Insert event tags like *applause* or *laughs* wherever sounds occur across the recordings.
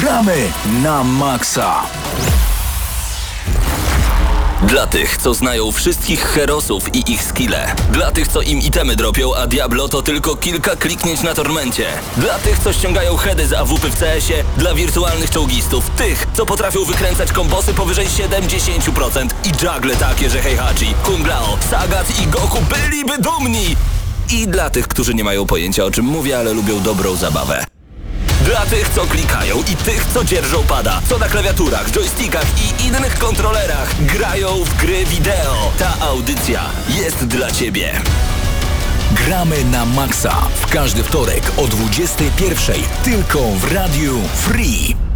Gramy na maksa. Dla tych, co znają wszystkich herosów i ich skille. Dla tych, co im itemy dropią, a Diablo to tylko kilka kliknięć na tormencie. Dla tych, co ściągają heady z AWP w CS-ie. Dla wirtualnych czołgistów. Tych, co potrafią wykręcać kombosy powyżej 70% i juggle takie, że Heihachi, Kung Lao, Sagat i Goku byliby dumni. I dla tych, którzy nie mają pojęcia o czym mówię, ale lubią dobrą zabawę. Dla tych, co klikają i tych, co dzierżą pada, co na klawiaturach, joystickach i innych kontrolerach grają w gry wideo. Ta audycja jest dla Ciebie. Gramy na maksa. W każdy wtorek o 21.00 tylko w Radiu Free.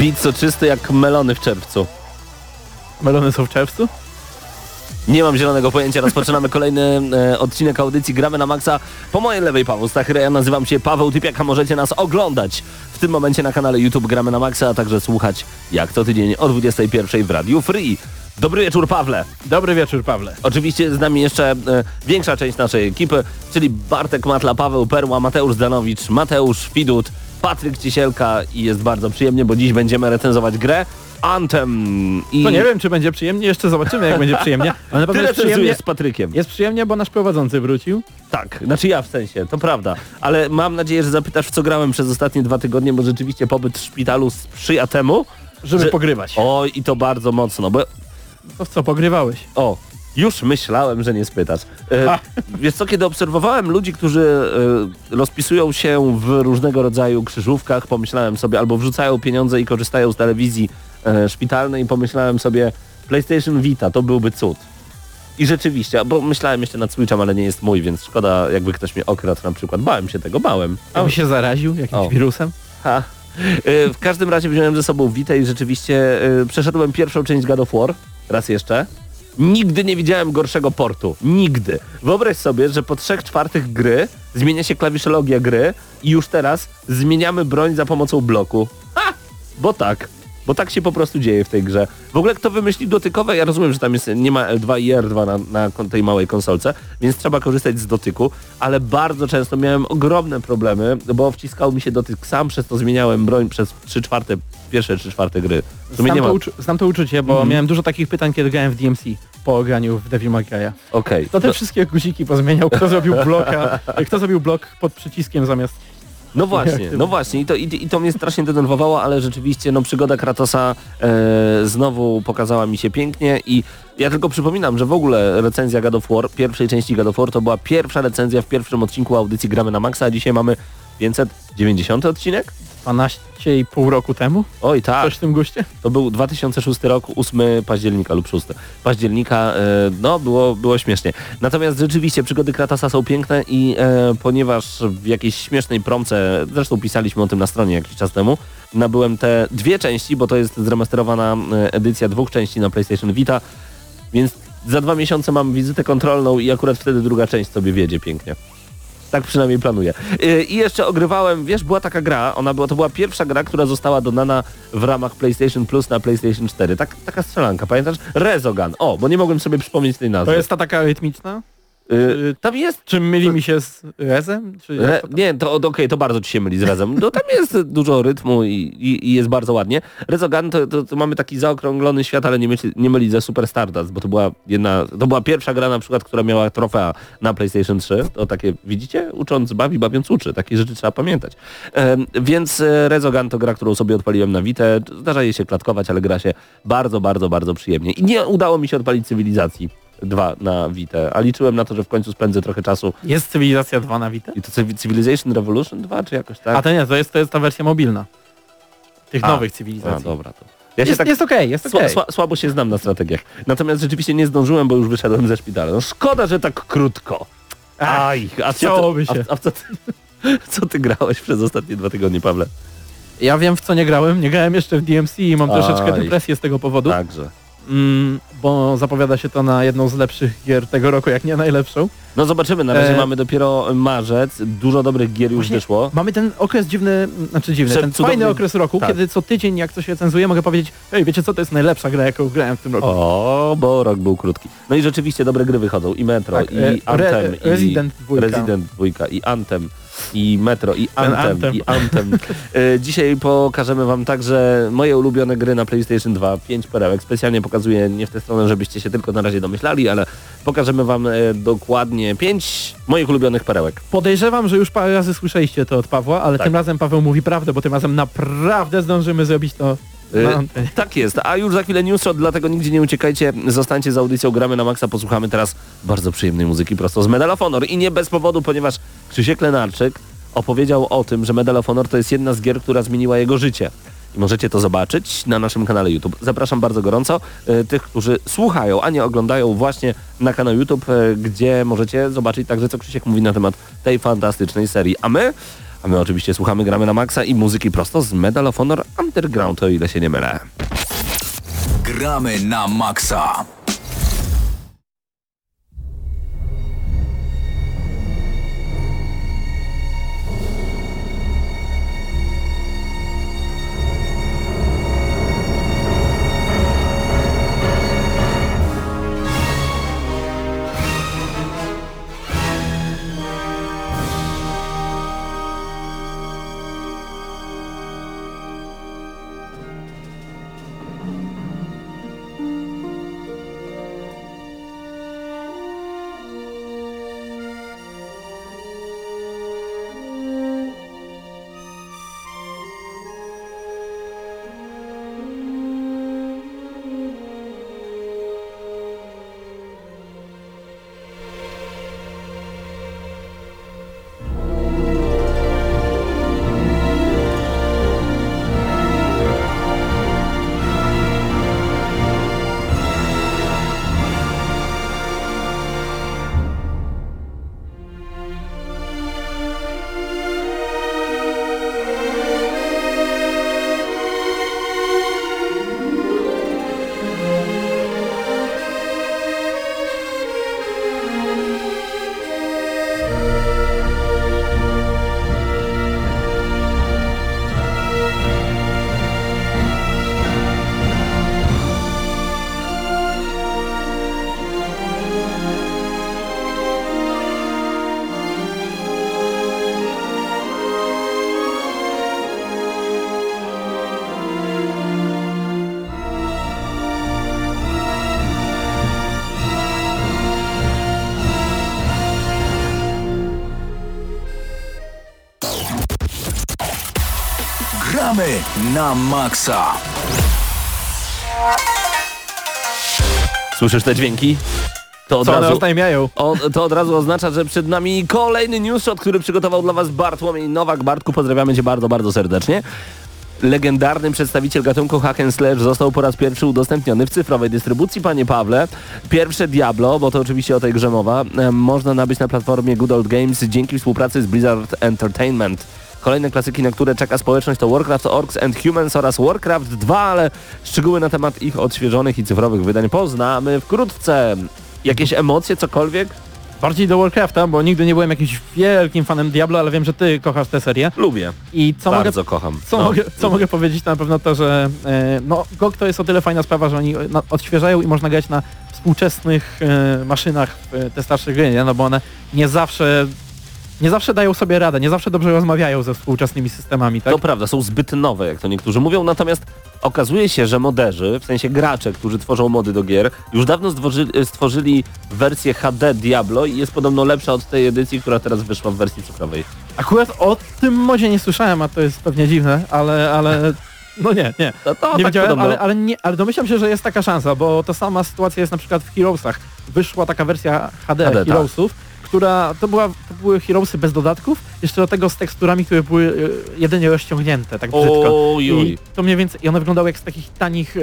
Beat soczysty jak melony w czerwcu. Melony są w czerwcu? Nie mam zielonego pojęcia. Rozpoczynamy *laughs* kolejny e, odcinek audycji Gramy na Maxa. Po mojej lewej Paweł Stachyra, ja nazywam się Paweł Typiaka. Możecie nas oglądać w tym momencie na kanale YouTube Gramy na Maxa, a także słuchać jak co tydzień o 21 w Radiu Free. Dobry wieczór Pawle. Dobry wieczór, Pawle. Oczywiście z nami jeszcze e, większa część naszej ekipy, czyli Bartek Matla, Paweł Perła, Mateusz Zanowicz, Mateusz Widut, Patryk Ciesielka i jest bardzo przyjemnie, bo dziś będziemy recenzować grę Anthem. I To nie wiem, czy będzie przyjemnie, jeszcze zobaczymy, jak będzie przyjemnie. Ale na pewno jest przyjemnie, z Patrykiem. jest przyjemnie, bo nasz prowadzący wrócił. Tak, znaczy ja w sensie, to prawda. Ale mam nadzieję, że zapytasz, w co grałem przez ostatnie dwa tygodnie, bo rzeczywiście pobyt w szpitalu sprzyja temu. Żeby że- pogrywać. Oj, i to bardzo mocno, bo To w co, pogrywałeś? O, już myślałem, że nie spytasz. E, wiesz co, kiedy obserwowałem ludzi, którzy e, rozpisują się w różnego rodzaju krzyżówkach, pomyślałem sobie, albo wrzucają pieniądze i korzystają z telewizji e, szpitalnej, pomyślałem sobie, PlayStation Vita, to byłby cud. I rzeczywiście, bo myślałem jeszcze nad Switchem, ale nie jest mój, więc szkoda, jakby ktoś mnie okradł na przykład. Bałem się tego, bałem. A by się zaraził jakimś O. wirusem? Ha. E, W każdym razie wziąłem ze sobą Vita i rzeczywiście e, przeszedłem pierwszą część God of War, raz jeszcze. Nigdy nie widziałem gorszego portu. Nigdy. Wyobraź sobie, że po trzech czwartych gry zmienia się klawiszologia gry i już teraz zmieniamy broń za pomocą bloku. Ha! Bo tak. Bo tak się po prostu dzieje w tej grze. W ogóle kto wymyślił dotykowe, ja rozumiem, że tam jest, nie ma L2 i R2 na, na tej małej konsolce, więc trzeba korzystać z dotyku, ale bardzo często miałem ogromne problemy, bo wciskał mi się dotyk sam, przez to zmieniałem broń przez 3 czwarte, pierwsze 3 czwarte gry. Znam to, uczu- znam to uczucie, bo Mhm. miałem dużo takich pytań, kiedy grałem w DMC po graniu w Devil May Cry'a. Okej. To te wszystkie guziki pozmieniał, kto zrobił bloka, kto zrobił blok pod przyciskiem zamiast... No właśnie, no właśnie I to, i, i to mnie strasznie denerwowało, ale rzeczywiście no przygoda Kratosa e, znowu pokazała mi się pięknie i ja tylko przypominam, że w ogóle recenzja God of War, pierwszej części God of War to była pierwsza recenzja w pierwszym odcinku audycji Gramy na Maxa, a dzisiaj mamy 590 odcinek? 12,5 roku temu? Oj tak, Coś w tym guście? to był 2006 rok, 8 października lub 6 października, e, no było, było śmiesznie. Natomiast rzeczywiście przygody Kratosa są piękne i e, ponieważ w jakiejś śmiesznej promce, zresztą pisaliśmy o tym na stronie jakiś czas temu, nabyłem te dwie części, bo to jest zremasterowana e, edycja dwóch części na PlayStation Vita, więc za dwa miesiące mam wizytę kontrolną i akurat wtedy druga część sobie wiedzie pięknie. Tak przynajmniej planuję. Yy, I jeszcze ogrywałem, wiesz, była taka gra, ona była, to była pierwsza gra, która została dodana w ramach PlayStation Plus na PlayStation 4. Tak, taka strzelanka, pamiętasz? Rezogun. O, bo nie mogłem sobie przypomnieć tej nazwy. To jest ta taka rytmiczna? Yy, tam jest... Czy myli mi się z Rezem? Re, nie, to okej, to bardzo ci się myli z Rezem. No tam jest dużo rytmu i, i, i jest bardzo ładnie. Rezogun to, to, to mamy taki zaokrąglony świat, ale nie myli, nie myli ze Super Stardust, bo to była jedna, to była pierwsza gra na przykład, która miała trofea na PlayStation 3. To takie, widzicie? Ucząc bawi, bawiąc uczy. Takie rzeczy trzeba pamiętać. Więc e, Rezogun to gra, którą sobie odpaliłem na Vita. Zdarza jej się klatkować, ale gra się bardzo, bardzo, bardzo przyjemnie. I nie udało mi się odpalić cywilizacji 2 na Vita, a liczyłem na to, że w końcu spędzę trochę czasu Jest Cywilizacja 2 na Vita? i to Civ- Civilization Revolution 2, czy jakoś tak? A to nie, to jest, to jest ta wersja mobilna. Tych A, nowych A, cywilizacji. dobra to. Ja jest tak jest okej, jest sła, okej. sła, słabo się znam na strategiach. Natomiast rzeczywiście nie zdążyłem, bo już wyszedłem ze szpitala. No szkoda, że tak krótko. Aj, a co chciałoby ty, się. A, a co, ty, *laughs* co ty grałeś przez ostatnie dwa tygodnie, Pawle? Ja wiem w co nie grałem, nie grałem jeszcze w DMC i mam Aj. troszeczkę depresję z tego powodu. Także. Mm, bo zapowiada się to na jedną z lepszych gier tego roku, jak nie najlepszą. No zobaczymy, na razie E, mamy dopiero marzec, dużo dobrych gier już Właśnie wyszło. Mamy ten okres dziwny, znaczy dziwny, Prze- ten cudowny- fajny okres roku, tak. kiedy co tydzień jak coś recenzuje, mogę powiedzieć, hej, wiecie co, to jest najlepsza gra, jaką grałem w tym roku. O, bo rok był krótki. No i rzeczywiście dobre gry wychodzą. I Metro, Tak, i e, Anthem, Re- i Resident dwójka. Resident 2, i Anthem, i Metro, i Anthem, Anthem. i Anthem. E, Dzisiaj pokażemy wam także moje ulubione gry na PlayStation 2, 5 perełek. Specjalnie pokazuję nie w tę stronę, żebyście się tylko na razie domyślali, ale pokażemy wam e, dokładnie 5 moich ulubionych perełek. Podejrzewam, że już parę razy słyszeliście to od Pawła, ale Tak. tym razem Paweł mówi prawdę, bo tym razem naprawdę zdążymy zrobić to antenie. Tak jest, a już za chwilę newsshot, dlatego nigdzie nie uciekajcie, zostańcie z audycją Gramy na Maxa, posłuchamy teraz bardzo przyjemnej muzyki prosto z Medal of Honor i nie bez powodu, ponieważ Krzysiek Lenarczyk opowiedział o tym, że Medal of Honor to jest jedna z gier, która zmieniła jego życie. I możecie to zobaczyć na naszym kanale YouTube. Zapraszam bardzo gorąco e, tych, którzy słuchają, a nie oglądają właśnie na kanał YouTube, e, gdzie możecie zobaczyć także, co Krzysiek mówi na temat tej fantastycznej serii. A my, a my oczywiście słuchamy, gramy na Maxa i muzyki prosto z Medal of Honor Underground, o ile się nie mylę. Gramy na maksa. Gramy na maksa. Słyszysz te dźwięki? To od, Co one razu, oznajmiają? o, to od razu oznacza, że przed nami kolejny newsshot, który przygotował dla Was Bartłomiej Nowak. Bartku, pozdrawiamy Cię bardzo, bardzo serdecznie. Legendarny przedstawiciel gatunku hack and slash został po raz pierwszy udostępniony w cyfrowej dystrybucji, panie Pawle. Pierwsze Diablo, bo to oczywiście o tej grze mowa, można nabyć na platformie Good Old Games dzięki współpracy z Blizzard Entertainment. Kolejne klasyki, na które czeka społeczność to Warcraft Orcs and Humans oraz Warcraft 2, ale szczegóły na temat ich odświeżonych i cyfrowych wydań poznamy wkrótce. Jakieś emocje, cokolwiek? Bardziej do Warcrafta, bo nigdy nie byłem jakimś wielkim fanem Diablo, ale wiem, że ty kochasz tę serię. Lubię. I co mogę Bardzo kocham. Co, No. mogę, co mogę powiedzieć to na pewno to, że e, no, GOG to jest o tyle fajna sprawa, że oni na, odświeżają i można grać na współczesnych e, maszynach e, te starsze gry, nie? no bo one nie zawsze nie zawsze dają sobie radę, nie zawsze dobrze rozmawiają ze współczesnymi systemami, tak? To prawda, są zbyt nowe, jak to niektórzy mówią, natomiast okazuje się, że moderzy, w sensie gracze, którzy tworzą mody do gier, już dawno stworzyli, stworzyli wersję HD Diablo i jest podobno lepsza od tej edycji, która teraz wyszła w wersji cyfrowej. Akurat o tym modzie nie słyszałem, a to jest pewnie dziwne, ale, ale *laughs* no nie, nie. No to nie tak wiedziałem, podobno. ale, ale, nie, ale domyślam się, że jest taka szansa, bo ta sama sytuacja jest na przykład w Heroesach. Wyszła taka wersja HD, HD, tak. Która to, była, to były Heroesy bez dodatków, jeszcze do tego z teksturami, które były e, jedynie rozciągnięte, tak brzydko. I to mniej więcej, i one wyglądały jak z takich tanich e,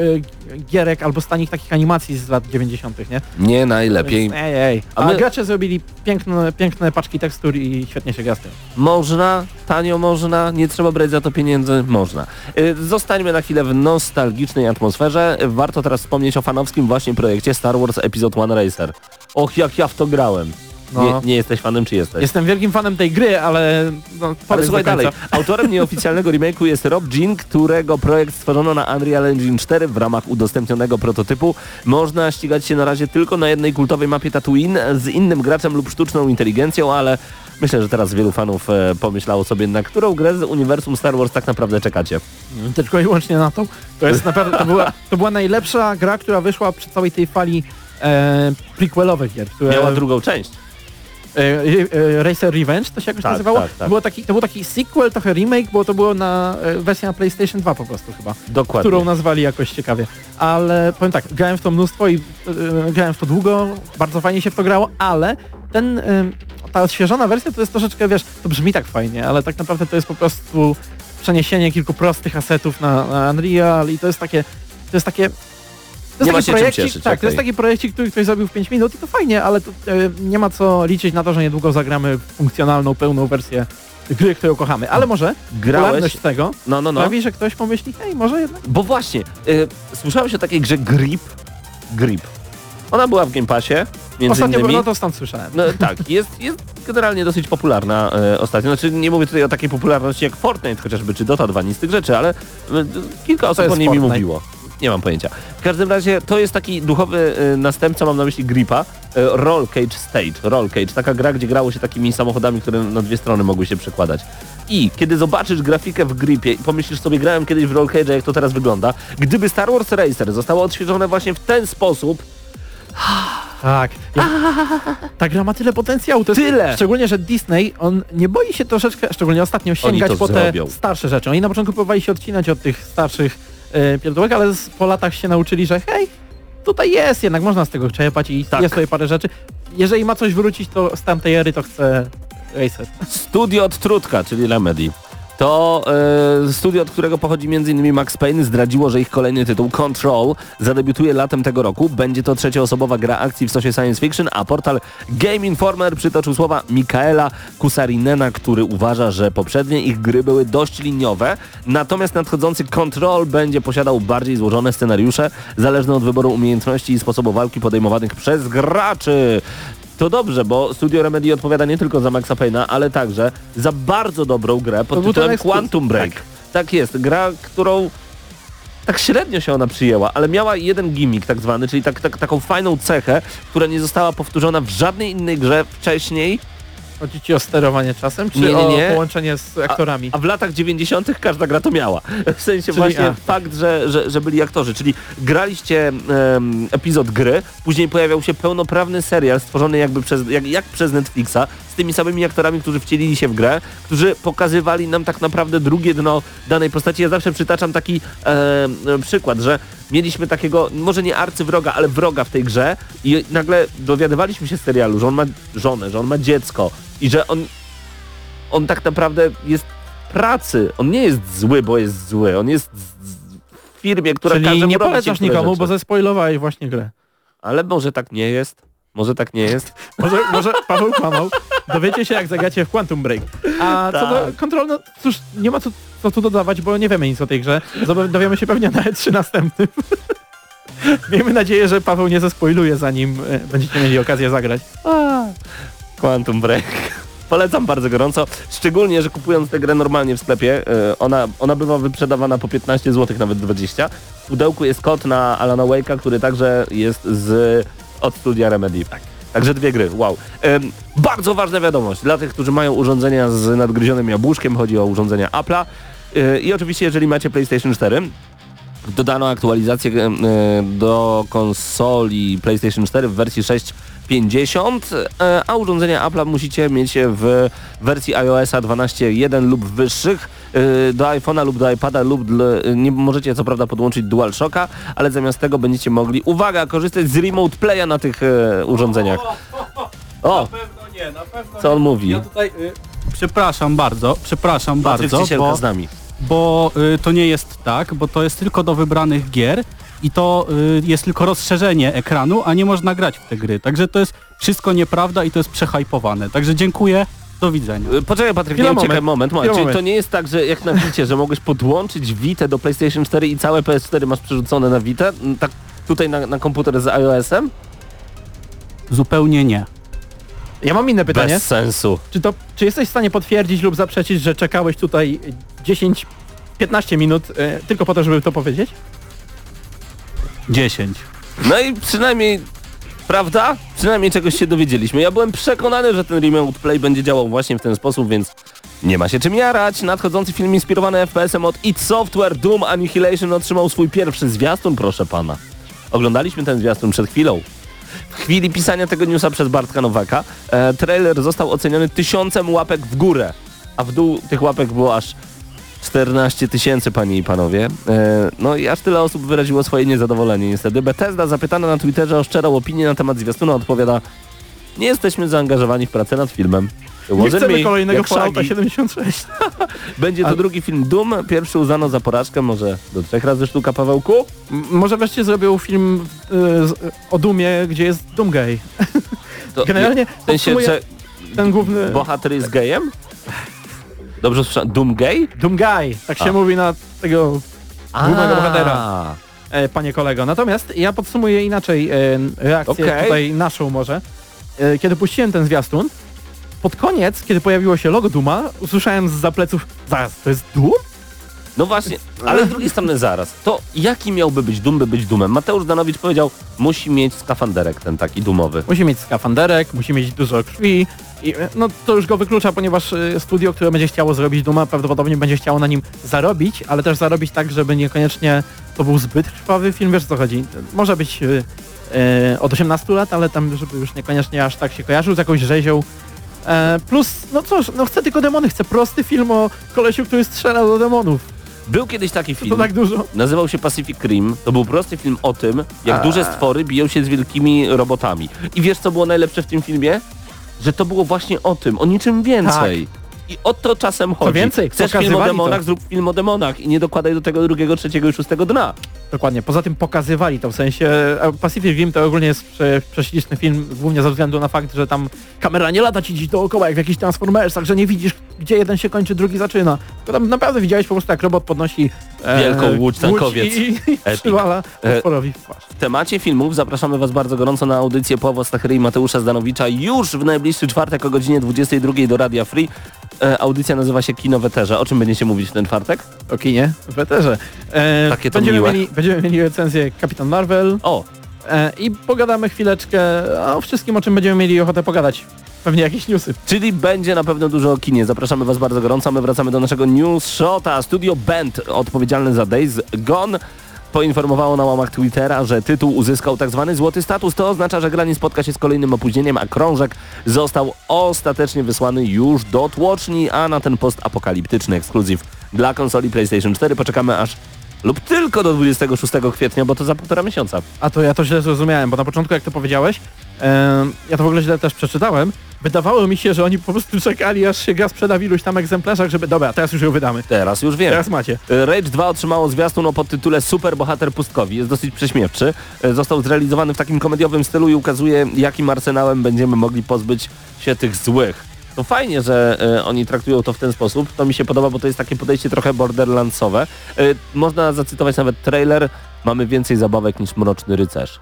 gierek albo z tanich takich animacji z lat 90. nie? Nie najlepiej. Więc, ej, ej. A A, my- gracze zrobili piękne, piękne paczki tekstur i świetnie się gra z tym. Można, tanio można, nie trzeba brać za to pieniędzy, można. Y, Zostańmy na chwilę w nostalgicznej atmosferze. Warto teraz wspomnieć o fanowskim właśnie projekcie Star Wars Episode One Racer. Och, jak ja w to grałem. No. Nie, nie jesteś fanem, czy jesteś? Jestem wielkim fanem tej gry, ale... No, Ale słuchaj końca. dalej. Autorem nieoficjalnego remake'u jest Rob Jean, którego projekt stworzono na Unreal Engine 4 w ramach udostępnionego prototypu. Można ścigać się na razie tylko na jednej kultowej mapie Tatooine z innym graczem lub sztuczną inteligencją, ale myślę, że teraz wielu fanów e, pomyślało sobie, na którą grę z uniwersum Star Wars tak naprawdę czekacie. Tylko i wyłącznie na to. To jest naprawdę, to była, to była najlepsza gra, która wyszła przy całej tej fali e, prequelowych gier, które... Miała drugą część. E, e, Racer Revenge to się jakoś Tak, nazywało. tak, tak. Było taki, to był taki sequel, trochę remake, bo to było na e, wersja na PlayStation 2 po prostu chyba. Dokładnie. Którą nazwali jakoś ciekawie. Ale powiem tak, grałem w to mnóstwo i e, grałem w to długo, bardzo fajnie się w to grało, ale ten, e, ta odświeżona wersja to jest troszeczkę, wiesz, to brzmi tak fajnie, ale tak naprawdę to jest po prostu przeniesienie kilku prostych asetów na, na Unreal i to jest takie, to jest takie to Nie ma się projekcik, cieszyć, tak, to jest taki projekcik, który ktoś zrobił w 5 minut i to fajnie, ale to, e, nie ma co liczyć na to, że niedługo zagramy funkcjonalną, pełną wersję gry, którą kochamy. Ale może Grałeś? tego No, no, no. sprawi, że ktoś pomyśli, hej, może jednak Bo właśnie, y, słyszałeś o takiej grze Grip? Grip. Ona była w Game Passie, między Ostatnio innymi. no to stąd słyszałem. No tak, jest, jest generalnie dosyć popularna e, ostatnio. Znaczy nie mówię tutaj o takiej popularności jak Fortnite chociażby, czy Dota 2, nic z tych rzeczy, ale e, kilka osób o niej mi mówiło. Nie mam pojęcia. W każdym razie to jest taki duchowy e, następca, mam na myśli Gripa, e, Roll Cage Stage. Roll Cage, taka gra, gdzie grało się takimi samochodami, które na dwie strony mogły się przekładać. I kiedy zobaczysz grafikę w Gripie i pomyślisz sobie, grałem kiedyś w Roll Cage, jak to teraz wygląda, gdyby Star Wars Racer zostało odświeżone właśnie w ten sposób, Tak. Ja, ta gra ma tyle potencjału. To jest, Tyle! Szczególnie, że Disney, on nie boi się troszeczkę, szczególnie ostatnio, sięgać po te zrobią. starsze rzeczy. Oni na początku próbowali się odcinać od tych starszych e, pierdółek, ale po latach się nauczyli, że hej, tutaj jest, jednak można z tego czerpać i Tak. jest tutaj parę rzeczy. Jeżeli ma coś wrócić, to z tamtej ery to chce Racer. Studio od Trutka, czyli Remedy. To e, studio, od którego pochodzi m.in. Max Payne, zdradziło, że ich kolejny tytuł Control zadebiutuje latem tego roku. Będzie to trzecioosobowa gra akcji w stosie science fiction, a portal Game Informer przytoczył słowa Mikaela Kusarinena, który uważa, że poprzednie ich gry były dość liniowe, natomiast nadchodzący Control będzie posiadał bardziej złożone scenariusze, zależne od wyboru umiejętności i sposobu walki podejmowanych przez graczy. To dobrze, bo Studio Remedy odpowiada nie tylko za Maxa Payne'a, ale także za bardzo dobrą grę pod tytułem Quantum Break. Tak. jest, gra, którą tak średnio się ona przyjęła, ale miała jeden gimmick tak zwany, czyli tak, tak, taką fajną cechę, która nie została powtórzona w żadnej innej grze wcześniej, Chodzi ci o sterowanie czasem, czy Nie, nie, nie. o połączenie z aktorami? a w latach 90. każda gra to miała. W sensie Czyli- właśnie a. fakt, że, że, że byli aktorzy, czyli graliście em, epizod gry, później pojawiał się pełnoprawny serial stworzony jakby przez, jak, jak przez Netflixa z tymi samymi aktorami, którzy wcielili się w grę, którzy pokazywali nam tak naprawdę drugie dno danej postaci. Ja zawsze przytaczam taki przykład, że mieliśmy takiego, może nie arcywroga, ale wroga w tej grze i nagle dowiadywaliśmy się z serialu, że on ma żonę, że on ma dziecko i że on on tak naprawdę jest pracy. On nie jest zły, bo jest zły. On jest w firmie, która każe Czyli mu nie polecasz nikomu, rzeczy. bo zespoilowałeś właśnie grę. Ale może tak nie jest. Może tak nie jest. *laughs* Może, może Paweł kłamał. Dowiecie się, jak zagracie w Quantum Break. A co do Tak. kontrol, no cóż, nie ma co, co tu dodawać, bo nie wiemy nic o tej grze. Dowiemy się pewnie na E3 następnym. *laughs* Miejmy nadzieję, że Paweł nie zespoiluje, zanim e, będziecie mieli okazję zagrać. Quantum Break. Polecam bardzo gorąco, szczególnie, że kupując tę grę normalnie w sklepie, e, ona, ona bywa wyprzedawana po 15 zł, nawet 20. W pudełku jest kod na Alana Wake'a, który także jest z od studia Remedy. Tak. Także dwie gry, wow. Ym, bardzo ważna wiadomość dla tych, którzy mają urządzenia z nadgryzionym jabłuszkiem, chodzi o urządzenia Apple'a. Yy, I oczywiście jeżeli macie PlayStation 4, dodano aktualizację yy, do konsoli PlayStation 4 w wersji 6 50, e, a urządzenia Apple musicie mieć w wersji iOS-a 12.1 lub wyższych. E, do iPhone'a lub do iPada lub nie możecie co prawda podłączyć DualShocka, ale zamiast tego będziecie mogli, uwaga, korzystać z Remote Playa na tych e, urządzeniach. O! Na pewno nie, na pewno Co on nie. mówi? Ja tutaj, y, przepraszam bardzo, przepraszam bardzo, bo, z nami. bo y, to nie jest tak, bo to jest tylko do wybranych gier i to y, jest tylko rozszerzenie ekranu, a nie można grać w te gry. Także to jest wszystko nieprawda i to jest przehajpowane. Także dziękuję, do widzenia. Y, Poczekaj Patryk, Chwila, nie uciekaj, moment, moment. moment. Czyli to moment. nie jest tak, że jak na Vicie, że mogłeś podłączyć Vita do PlayStation 4 i całe PS4 masz przerzucone na Vita? Mm, Tak tutaj na, na komputer z iOS-em? Zupełnie nie. Ja mam inne pytanie. Bez sensu. Czy, to, czy jesteś w stanie potwierdzić lub zaprzeczyć, że czekałeś tutaj 10-15 minut e, tylko po to, żeby to powiedzieć? 10. No i przynajmniej, prawda? Przynajmniej czegoś się dowiedzieliśmy. Ja byłem przekonany, że ten Remote Play będzie działał właśnie w ten sposób, więc nie ma się czym jarać. Nadchodzący film inspirowany FPS-em od id Software Doom Annihilation otrzymał swój pierwszy zwiastun, proszę pana. Oglądaliśmy ten zwiastun przed chwilą. W chwili pisania tego newsa przez Bartka Nowaka e, trailer został oceniony tysiącem łapek w górę, a w dół tych łapek było aż 14 tysięcy, panie i panowie. E, no i aż tyle osób wyraziło swoje niezadowolenie niestety. Bethesda zapytana na Twitterze o szczerą opinię na temat zwiastuna odpowiada nie jesteśmy zaangażowani w pracę nad filmem. Nie chcemy kolejnego Fallouta Shaggy. *laughs* 76. Będzie to Ale- drugi film Doom. Pierwszy uznano za porażkę, może do trzech razy sztuka Pawełku. M- Może wreszcie zrobił film z, o Dumie, gdzie jest Doomgay. *laughs* Generalnie w sensie, Ten główny... bohater jest gejem? Dobrze słyszałem. Doom gay? Doomguy, tak się A. mówi na tego głównego bohatera. E, panie kolego. Natomiast ja podsumuję inaczej e, reakcję Okej. tutaj naszą może. E, kiedy puściłem ten zwiastun, pod koniec, kiedy pojawiło się logo Duma, usłyszałem z pleców, zaraz, to jest Doom? No właśnie, ale z drugiej strony zaraz. To jaki miałby być Doom, by być Doomem? Mateusz Danowicz powiedział, musi mieć skafanderek ten taki dumowy. Musi mieć skafanderek, musi mieć dużo krwi i e, no to już go wyklucza, ponieważ e, studio, które będzie chciało zrobić Duma, prawdopodobnie będzie chciało na nim zarobić, ale też zarobić tak, żeby niekoniecznie to był zbyt krwawy film, wiesz o co chodzi. Może być e, od 18 lat, ale tam, żeby już niekoniecznie aż tak się kojarzył z jakąś rzezią. E, plus, no cóż, no chcę tylko demony, chcę prosty film o kolesiu, który strzela do demonów. Był kiedyś taki To film, tak dużo. nazywał się Pacific Rim. To był prosty film o tym, jak A. duże stwory biją się z wielkimi robotami. I wiesz, co było najlepsze w tym filmie? Że to było właśnie o tym, o niczym więcej. I o to czasem chodzi. więcej, Chcesz film o demonach, to. zrób film o demonach i nie dokładaj do tego drugiego, trzeciego i szóstego dna. Dokładnie. Poza tym pokazywali to, w sensie a Pacific Rim to ogólnie jest prze, prześliczny film, głównie ze względu na fakt, że tam kamera nie lata ci gdzieś dookoła jak w jakichś Transformersach, że nie widzisz gdzie jeden się kończy, drugi zaczyna. To tam naprawdę widziałeś po prostu jak robot podnosi e, Wielką łódź tankowiec. i, i, *laughs* przywala E, potworowi w twarz. W temacie filmów zapraszamy Was bardzo gorąco na audycję Pawła Stachyry i Mateusza Zdanowicza już w najbliższy czwartek o godzinie 22 do Radia Free. E, audycja nazywa się Kino Weterze. O czym będziecie mówić w ten czwartek? O kinie, w eterze. E, Takie to będziemy, miłe. mieli, będziemy mieli recenzję Kapitan Marvel O, e, i pogadamy chwileczkę o wszystkim, o czym będziemy mieli ochotę pogadać. Pewnie jakieś newsy. czyli będzie na pewno dużo o kinie. Zapraszamy Was bardzo gorąco. My wracamy do naszego news shota. Studio Band, odpowiedzialne za Days Gone, poinformowało na łamach Twittera, że tytuł uzyskał tak zwany złoty status. To oznacza, że gra nie spotka się z kolejnym opóźnieniem, a krążek został ostatecznie wysłany już do tłoczni, a na ten postapokaliptyczny ekskluzyw dla konsoli PlayStation 4 poczekamy aż lub tylko do 26 kwietnia, bo to za półtora miesiąca. A to ja to źle zrozumiałem, bo na początku jak to powiedziałeś, ja to w ogóle źle też przeczytałem. Wydawało mi się, że oni po prostu czekali, aż się gra sprzeda w iluś tam egzemplarzach, żeby dobra, teraz już ją wydamy. Teraz już wiem. Teraz macie. Rage 2 otrzymało zwiastun o podtytule Super Bohater Pustkowi. Jest dosyć prześmiewczy. E, Został zrealizowany w takim komediowym stylu i ukazuje, jakim arsenałem będziemy mogli pozbyć się tych złych. To fajnie, że e, oni traktują to w ten sposób. To mi się podoba, bo to jest takie podejście trochę borderlandsowe. E, można zacytować nawet trailer. Mamy więcej zabawek niż Mroczny Rycerz.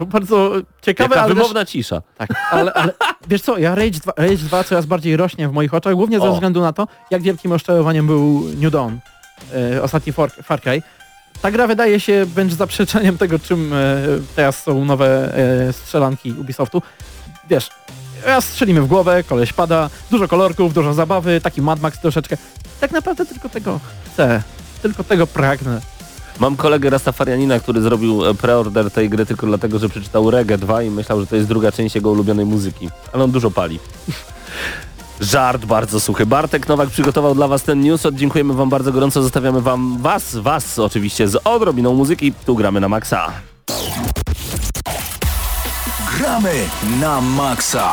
To bardzo ciekawe, Jaka ale, też, wymowna cisza. tak, ale, ale wiesz co, ja Rage 2, Rage 2 coraz bardziej rośnie w moich oczach, głównie ze O. względu na to, jak wielkim rozczarowaniem był New Dawn, e, ostatni Far, Far Cry. Ta gra wydaje się wręcz zaprzeczeniem tego, czym e, teraz są nowe e, strzelanki Ubisoftu. Wiesz, raz strzelimy w głowę, koleś pada, dużo kolorków, dużo zabawy, taki Mad Max troszeczkę. Tak naprawdę tylko tego chcę, tylko tego pragnę. Mam kolegę Rastafarianina, który zrobił e, preorder tej gry tylko dlatego, że przeczytał Reggae 2 i myślał, że to jest druga część jego ulubionej muzyki. Ale on dużo pali. *laughs* Żart bardzo suchy. Bartek Nowak przygotował dla Was ten news. Dziękujemy Wam bardzo gorąco. Zostawiamy Wam Was, Was oczywiście z odrobiną muzyki. Tu gramy na maksa. Gramy na maksa.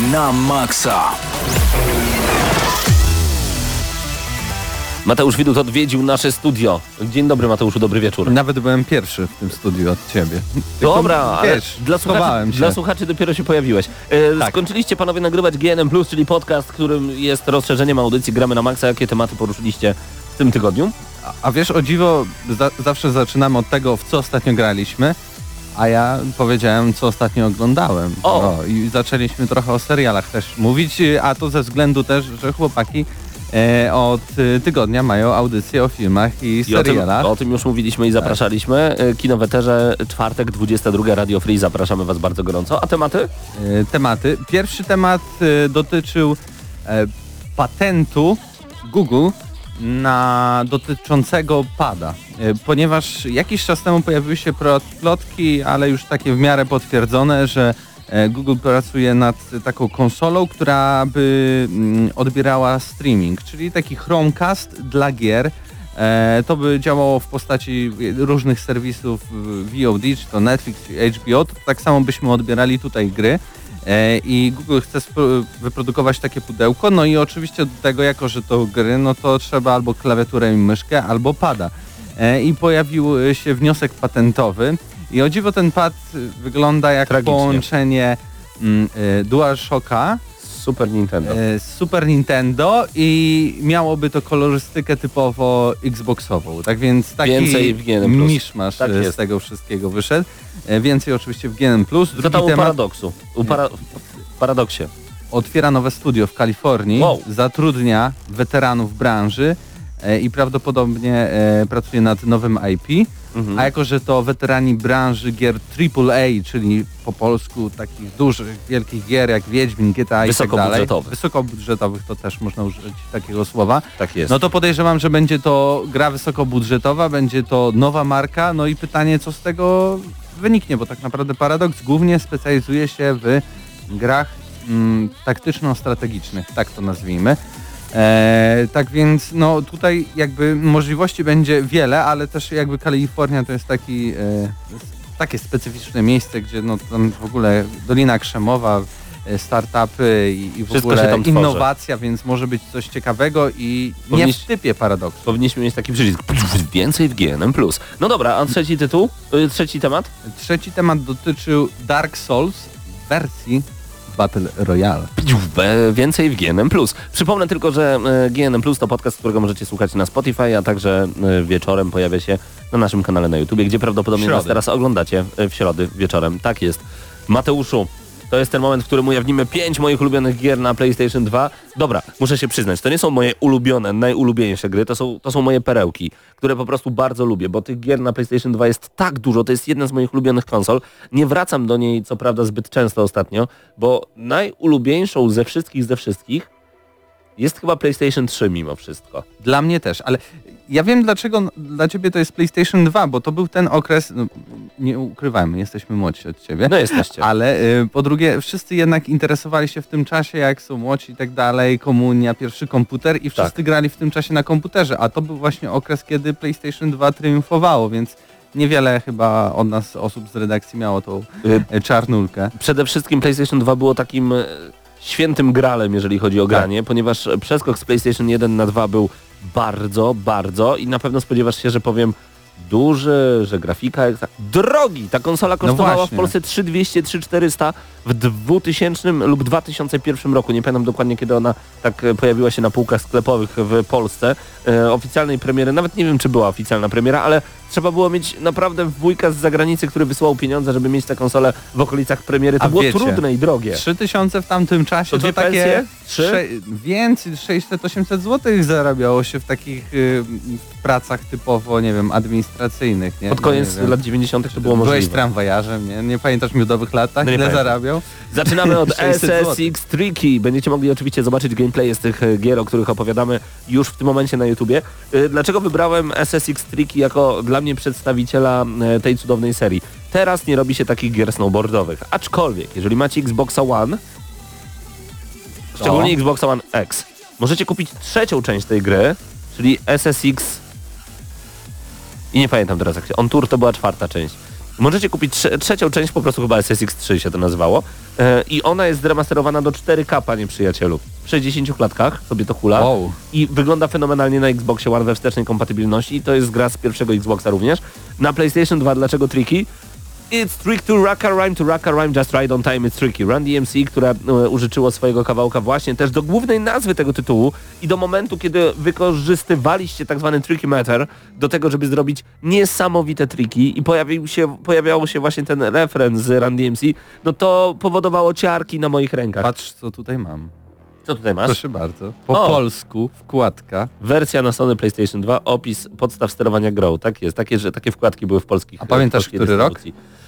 Na maksa. Mateusz Widut odwiedził nasze studio. Dzień dobry Mateuszu, dobry wieczór. Nawet byłem pierwszy w tym studiu od ciebie. Dobra, wiesz, dla słuchaczy, się. dla słuchaczy dopiero się pojawiłeś. E, Tak. Skończyliście panowie nagrywać GNM+, czyli podcast, którym jest rozszerzeniem audycji Gramy na Maxa. Jakie tematy poruszyliście w tym tygodniu? A, a wiesz, o dziwo, za, zawsze zaczynamy od tego, w co ostatnio graliśmy, a ja powiedziałem, co ostatnio oglądałem. O! No, I zaczęliśmy trochę o serialach też mówić, a to ze względu też, że chłopaki e, od y, tygodnia mają audycje o filmach i I o tym, serialach. o tym już mówiliśmy i zapraszaliśmy. E, Kino czwartek, 22 Radio Free. Zapraszamy was bardzo gorąco. A tematy? e, tematy. Pierwszy temat e, dotyczył e, patentu Google na dotyczącego pada, E, ponieważ jakiś czas temu pojawiły się plotki, ale już takie w miarę potwierdzone, że e, Google pracuje nad taką konsolą, która by mm, odbierała streaming, czyli taki Chromecast dla gier. E, To by działało w postaci różnych serwisów VOD, czy to Netflix, czy HBO. To tak samo byśmy odbierali tutaj gry. E, I Google chce wyprodukować takie pudełko, no i oczywiście do tego, jako że to gry, no to trzeba albo klawiaturę i myszkę, albo pada. E, I pojawił się wniosek patentowy. I o dziwo ten pad wygląda jak Tragicznie. połączenie mm, DualShocka Super Nintendo. e, Super Nintendo i miałoby to kolorystykę typowo Xboxową. Tak więc taki Więcej w GNM+. miszmasz Tak z tego wszystkiego wyszedł. E, Więcej oczywiście w GNM+. Co Drugi tam u temat paradoksu? U para... paradoksie. otwiera nowe studio w Kalifornii, Wow. zatrudnia weteranów branży e, i prawdopodobnie pracuje nad nowym IP. Mhm. A jako, że to weterani branży gier AAA, czyli po polsku takich dużych, wielkich gier jak Wiedźmin, GTA i tak dalej. Wysokobudżetowych. To też można użyć takiego słowa. Tak jest. No to podejrzewam, że będzie to gra wysokobudżetowa, będzie to nowa marka, no i pytanie, co z tego wyniknie, bo tak naprawdę Paradox głównie specjalizuje się w grach mm, taktyczno-strategicznych, tak to nazwijmy. E, tak więc no tutaj jakby możliwości będzie wiele, ale też jakby Kalifornia to jest taki e, takie specyficzne miejsce, gdzie no tam w ogóle Dolina Krzemowa, e, startupy i, i w Wszystko ogóle innowacja, więc może być coś ciekawego i nie Powinniś- w typie paradoksu. Powinniśmy mieć taki przycisk. Więcej w GNM+. No dobra, a trzeci tytuł? Y, Trzeci temat? Trzeci temat dotyczył Dark Souls wersji Battle Royale. Więcej w GNM+. Przypomnę tylko, że e, GNM+, to podcast, którego możecie słuchać na Spotify, a także e, wieczorem pojawia się na naszym kanale na YouTube, gdzie prawdopodobnie nas teraz oglądacie e, w środę wieczorem. Tak jest. Mateuszu, to jest ten moment, w którym ujawnimy pięć moich ulubionych gier na PlayStation 2. Dobra, muszę się przyznać, to nie są moje ulubione, najulubieńsze gry, to są, to są moje perełki, które po prostu bardzo lubię, bo tych gier na PlayStation 2 jest tak dużo, to jest jedna z moich ulubionych konsol. Nie wracam do niej, co prawda, zbyt często ostatnio, bo najulubieńszą ze wszystkich, ze wszystkich jest chyba PlayStation 3 mimo wszystko. Dla mnie też, ale ja wiem dlaczego dla ciebie to jest PlayStation 2, bo to był ten okres, no, nie ukrywajmy, jesteśmy młodsi od ciebie. No jesteście. Ale y, po drugie, wszyscy jednak interesowali się w tym czasie, jak są młodzi i tak dalej, komunia, pierwszy komputer i wszyscy Tak. grali w tym czasie na komputerze, a to był właśnie okres, kiedy PlayStation 2 triumfowało, więc niewiele chyba od nas osób z redakcji miało tą Y, e, czarnulkę. Przede wszystkim PlayStation 2 było takim e, świętym gralem, jeżeli chodzi o Tak. granie, ponieważ przeskok z PlayStation 1 na 2 był bardzo, bardzo i na pewno spodziewasz się, że powiem duży, że grafika jest drogi. Ta konsola kosztowała w właśnie. Polsce 3200, 3400 w 2000 lub 2001 roku. Nie pamiętam dokładnie, kiedy ona tak e, pojawiła się na półkach sklepowych w Polsce. E, oficjalnej premiery, nawet nie wiem, czy była oficjalna premiera, ale trzeba było mieć naprawdę wujka z zagranicy, który wysyłał pieniądze, żeby mieć tę konsolę w okolicach premiery. To A było wiecie, trudne i drogie. 3000 w tamtym czasie To to, takie sze- więcej, 600-800 zł zarabiało się w takich y, pracach typowo, nie wiem, administracyjnych. Nie? Pod No, koniec nie wiem. lat 90. to było Byłeś możliwe. tramwajarzem, nie? Nie pamiętasz miodowych latach, No nie ile pamiętam. zarabiał? Zaczynamy od 600 zł. SSX Tricky. Będziecie mogli oczywiście zobaczyć gameplaye z tych e, gier, o których opowiadamy już w tym momencie na YouTubie. E, Dlaczego wybrałem SSX Tricky jako dla mnie przedstawiciela e, tej cudownej serii? Teraz nie robi się takich gier snowboardowych. Aczkolwiek, jeżeli macie Xboxa One, szczególnie Xboxa One X, możecie kupić trzecią część tej gry, czyli SSX i nie pamiętam teraz jak się. On Tour to była czwarta część. Możecie kupić trze trzecią część, po prostu chyba SSX3 się to nazywało. E, I ona jest zremasterowana do 4K, panie przyjacielu. W 60 klatkach sobie to hula. Wow. I wygląda fenomenalnie na Xboxie One we wstecznej kompatybilności. I to jest gra z pierwszego Xboxa również. Na PlayStation 2 dlaczego tricky? It's trick to rock a rhyme, to rock a rhyme, just right on time, it's tricky. Run DMC, które e, użyczyło swojego kawałka właśnie też do głównej nazwy tego tytułu i do momentu, kiedy wykorzystywaliście tak zwany tricky matter do tego, żeby zrobić niesamowite triki i pojawił się, pojawiało się właśnie ten refren z Run DMC, no to powodowało ciarki na moich rękach. Patrz co tutaj mam. Co tutaj masz? Proszę bardzo. Po O. polsku, wkładka. Wersja na Sony PlayStation 2, opis podstaw sterowania grą. Tak jest, takie, że takie wkładki były w polskich A pamiętasz, polskiej który rok? dystrybucji.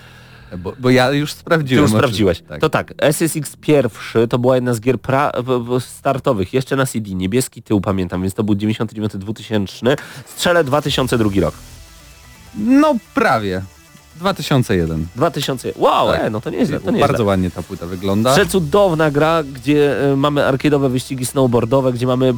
Bo, bo ja już Ty sprawdziłem. już oczy- sprawdziłeś. Tak. To tak, SSX pierwszy to była jedna z gier pra- w, w startowych, jeszcze na CD, niebieski tył pamiętam, więc to był 99-2000, strzelę 2002 rok. No prawie. 2001. 2000, wow, Tak. e, no to nieźle, to nieźle. Bardzo ładnie ta płyta wygląda. Przecudowna gra, gdzie e, mamy arcade'owe wyścigi snowboardowe, gdzie mamy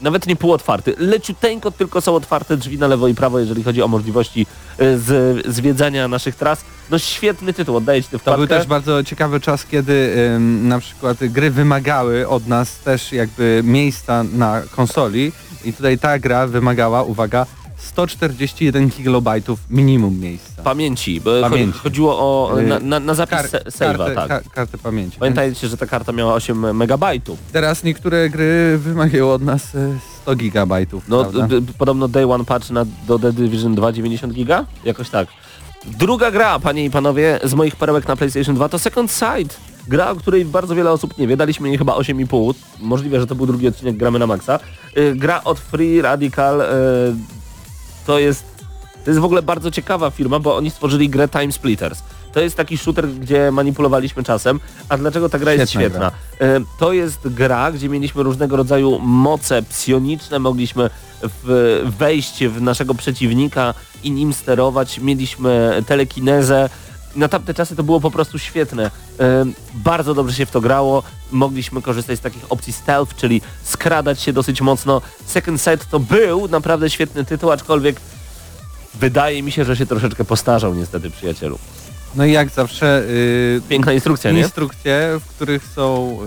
nawet nie półotwarty, leciuteńko tylko są otwarte drzwi na lewo i prawo, jeżeli chodzi o możliwości e, z, zwiedzania naszych tras. No świetny tytuł, oddaję Ci tę To wkładkę. był też bardzo ciekawy czas, kiedy ym, na przykład gry wymagały od nas też jakby miejsca na konsoli i tutaj ta gra wymagała, uwaga, 141 kilobajtów minimum miejsca. Pamięci, bo Pamięci. cho- chodziło o Y, na, na, na zapis Kar- save'a, kartę, tak. ka- kartę pamięci. Pamiętajcie, że ta karta miała 8 megabajtów. Teraz niektóre gry wymagają od nas e, 100 gigabajtów. No, podobno Day One patch na, do The Division 2 90 giga? Jakoś tak. Druga gra, panie i panowie, z moich perełek na PlayStation 2 to Second Sight. Gra, o której bardzo wiele osób nie wie. Daliśmy jej chyba 8,5. Możliwe, że to był drugi odcinek Gramy na Maxa. Y, gra od Free Radical y, to jest to jest w ogóle bardzo ciekawa firma, bo oni stworzyli grę Time Splitters. To jest taki shooter, gdzie manipulowaliśmy czasem. A dlaczego ta gra jest Świetna świetna? E, To jest gra, gdzie mieliśmy różnego rodzaju moce psioniczne, mogliśmy w, wejść w naszego przeciwnika i nim sterować. Mieliśmy telekinezę. Na tamte czasy to było po prostu świetne. Bardzo dobrze się w to grało. Mogliśmy korzystać z takich opcji stealth, czyli skradać się dosyć mocno. Second Sight to był naprawdę świetny tytuł, aczkolwiek wydaje mi się, że się troszeczkę postarzał niestety przyjacielu. No i jak zawsze y, Piękna instrukcja, nie? instrukcje, w których są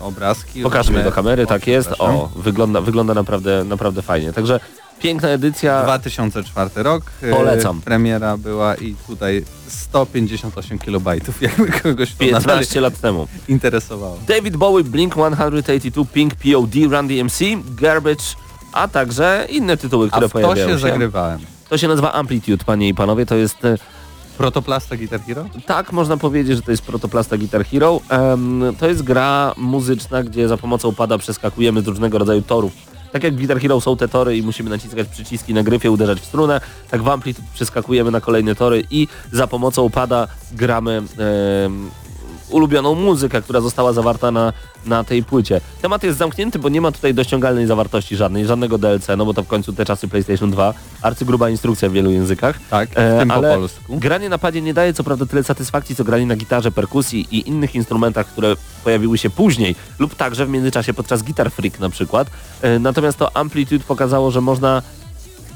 y, obrazki. Pokażmy różne- do kamery, O, tak jest. O, wygląda, wygląda naprawdę, naprawdę fajnie. Także piękna edycja. 2004 rok. y, Polecam. Premiera była i tutaj 158 kilobajtów, *laughs* jakby kogoś to nadal 15 lat temu. interesowało. David Bowie, Blink-182, Pink, POD, Run DMC, Garbage, a także inne tytuły, A które w to pojawiają się się. zagrywałem. To się nazywa Amplitude, panie i panowie. To jest e, Protoplasta Guitar Hero? Tak, można powiedzieć, że to jest protoplasta Guitar Hero. Em, to jest gra muzyczna, gdzie za pomocą pada przeskakujemy z różnego rodzaju torów. Tak jak w Guitar Hero są te tory i musimy naciskać przyciski na gryfie, uderzać w strunę, tak w Amplitude przeskakujemy na kolejne tory i za pomocą pada gramy ulubioną muzykę, która została zawarta na, na tej płycie. Temat jest zamknięty, bo nie ma tutaj dościągalnej zawartości żadnej, żadnego DLC, no bo to w końcu te czasy PlayStation 2, arcygruba instrukcja w wielu językach. Tak, w E, tym po ale polsku. Granie na padzie nie daje co prawda tyle satysfakcji, co granie na gitarze, perkusji i innych instrumentach, które pojawiły się później lub także w międzyczasie podczas Guitar Freak na przykład. E, Natomiast to Amplitude pokazało, że można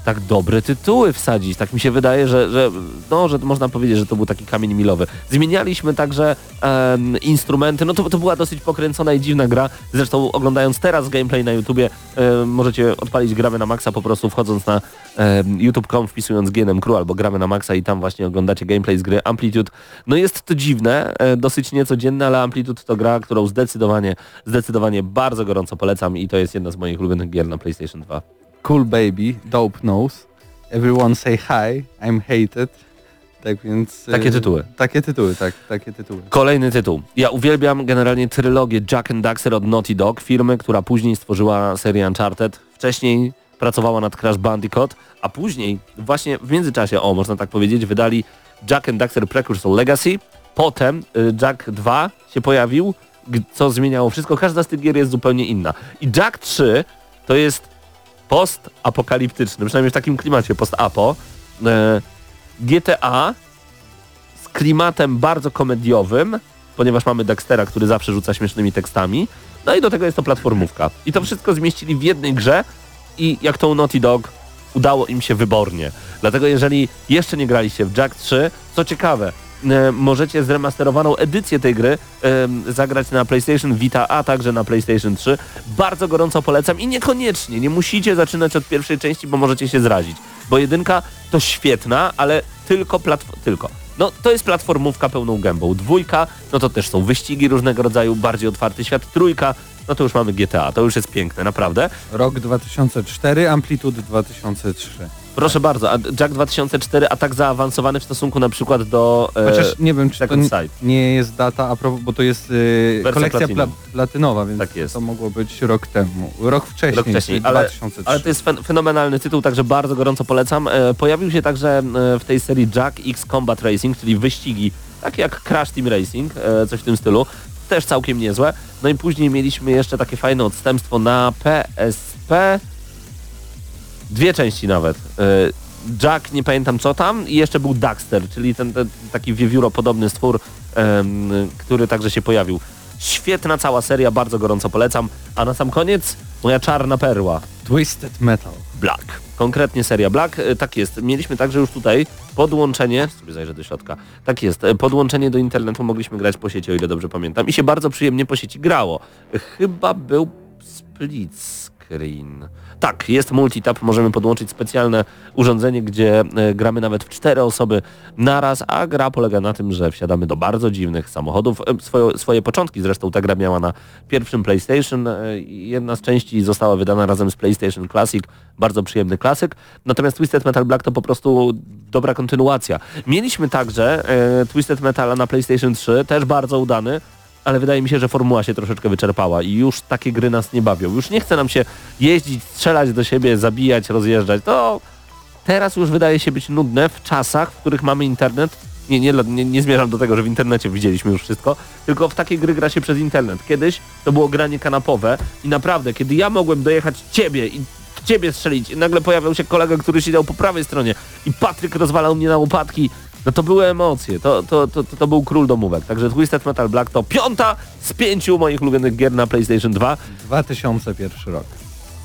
tak dobre tytuły wsadzić. Tak mi się wydaje, że, że, no, że można powiedzieć, że to był taki kamień milowy. Zmienialiśmy także em, instrumenty, no to, to była dosyć pokręcona i dziwna gra. Zresztą oglądając teraz gameplay na YouTubie, em, możecie odpalić gramy na maksa po prostu wchodząc na em, youtube.com, wpisując GNM Crew albo gramy na maksa i tam właśnie oglądacie gameplay z gry Amplitude. No jest to dziwne, e, dosyć niecodzienne, ale Amplitude to gra, którą zdecydowanie, zdecydowanie bardzo gorąco polecam i to jest jedna z moich ulubionych gier na PlayStation 2. Cool Baby, Dope Nose, Everyone Say Hi, I'm Hated. Tak więc... y, Takie tytuły. Takie tytuły, tak, takie tytuły. Kolejny tytuł. Ja uwielbiam generalnie trylogię Jack and Daxter od Naughty Dog, firmy, która później stworzyła serię Uncharted. Wcześniej pracowała nad Crash Bandicoot, a później właśnie w międzyczasie, o można tak powiedzieć, wydali Jack and Daxter Precursor Legacy. Potem y, Jack 2 się pojawił, co zmieniało wszystko. Każda z tych gier jest zupełnie inna. I Jack 3 to jest post-apokaliptyczny, przynajmniej w takim klimacie post-apo. E, GTA z klimatem bardzo komediowym, ponieważ mamy Dextera, który zawsze rzuca śmiesznymi tekstami. No i do tego jest to platformówka. I to wszystko zmieścili w jednej grze i jak tą Naughty Dog udało im się wybornie. Dlatego jeżeli jeszcze nie graliście w Jack 3, co ciekawe, możecie zremasterowaną edycję tej gry e, zagrać na PlayStation Vita, a także na PlayStation 3. Bardzo gorąco polecam i niekoniecznie, nie musicie zaczynać od pierwszej części, bo możecie się zrazić. Bo jedynka to świetna, ale tylko platform... tylko. No to jest platformówka pełną gębą. Dwójka, no to też są wyścigi różnego rodzaju, bardziej otwarty świat. Trójka, no to już mamy GTA, to już jest piękne, naprawdę. Rok 2004, Amplitude 2003. Proszę bardzo, a Jack 2004, a tak zaawansowany w stosunku na przykład do... e, Chociaż nie wiem, czy to nie, nie jest data, a propos, bo to jest Wersja kolekcja pla, platynowa, więc Tak jest. to mogło być rok temu. Rok wcześniej, Rok wcześniej, ale, 2003. ale to jest fen fenomenalny tytuł, także bardzo gorąco polecam. E, pojawił się także e, w tej serii Jack X Combat Racing, czyli wyścigi, takie jak Crash Team Racing, e, coś w tym stylu. Też całkiem niezłe. No i później mieliśmy jeszcze takie fajne odstępstwo na PSP. Dwie części nawet. E, Jack, nie pamiętam co tam i jeszcze był Daxter, czyli ten, ten taki wiewióro-podobny stwór, em, który także się pojawił. Świetna cała seria, bardzo gorąco polecam. A na sam koniec moja czarna perła. Twisted Metal. Black. Konkretnie seria Black. E, Tak jest. Mieliśmy także już tutaj podłączenie, sobie zajrzę do środka. Tak jest. e, Podłączenie do internetu mogliśmy grać po sieci, o ile dobrze pamiętam. I się bardzo przyjemnie po sieci grało. Chyba był split screen. Tak, jest multitap, możemy podłączyć specjalne urządzenie, gdzie e, gramy nawet w cztery osoby naraz, a gra polega na tym, że wsiadamy do bardzo dziwnych samochodów. E, Swoje, swoje początki zresztą ta gra miała na pierwszym PlayStation. e, Jedna z części została wydana razem z PlayStation Classic, bardzo przyjemny klasyk. Natomiast Twisted Metal Black to po prostu dobra kontynuacja. Mieliśmy także e, Twisted Metala na PlayStation 3, też bardzo udany, ale wydaje mi się, że formuła się troszeczkę wyczerpała i już takie gry nas nie bawią. Już nie chce nam się jeździć, strzelać do siebie, zabijać, rozjeżdżać. To teraz już wydaje się być nudne w czasach, w których mamy internet. Nie, nie, nie, nie zmierzam do tego, że w internecie widzieliśmy już wszystko, tylko w takie gry gra się przez internet. Kiedyś to było granie kanapowe i naprawdę, kiedy ja mogłem dojechać ciebie i ciebie strzelić i nagle pojawiał się kolega, który siedział po prawej stronie i Patryk rozwalał mnie na łopatki, no to były emocje, to, to, to, to, był król domówek. Także Twisted Metal Black to piąta z pięciu moich ulubionych gier na PlayStation 2. 2001 rok.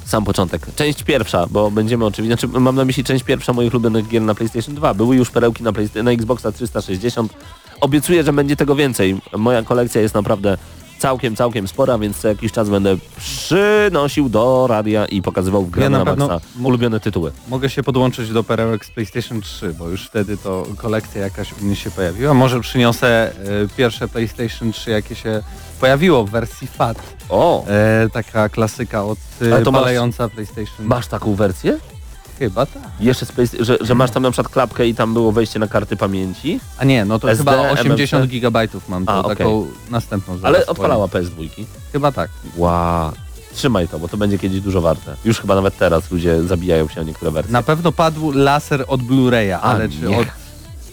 Sam początek. Część pierwsza, bo będziemy oczywiście, znaczy mam na myśli część pierwsza moich ulubionych gier na PlayStation 2. Były już perełki na, Playsta- na Xboxa 360. Obiecuję, że będzie tego więcej. Moja kolekcja jest naprawdę całkiem, całkiem spora, więc co jakiś czas będę przynosił do radia i pokazywał w grę Ja na, na maksa ulubione tytuły. Mogę się podłączyć do perełek z PlayStation 3, bo już wtedy to kolekcja jakaś u mnie się pojawiła. Może przyniosę e, pierwsze PlayStation 3, jakie się pojawiło w wersji FAT. O, E, taka klasyka od Ale e, to masz- PlayStation. masz taką wersję? Chyba tak. Jeszcze, z Play- że, że masz tam na przykład klapkę i tam było wejście na karty pamięci, A nie, no to SD, chyba 80 MMC? gigabajtów mam, to A, okej. taką następną zaraz ale powiem. odpalała PS2. Chyba tak. Wow. Trzymaj to, bo to będzie kiedyś dużo warte. Już chyba nawet teraz ludzie zabijają się o niektóre wersje. Na pewno padł laser od Blu-raya, ale czy nie. od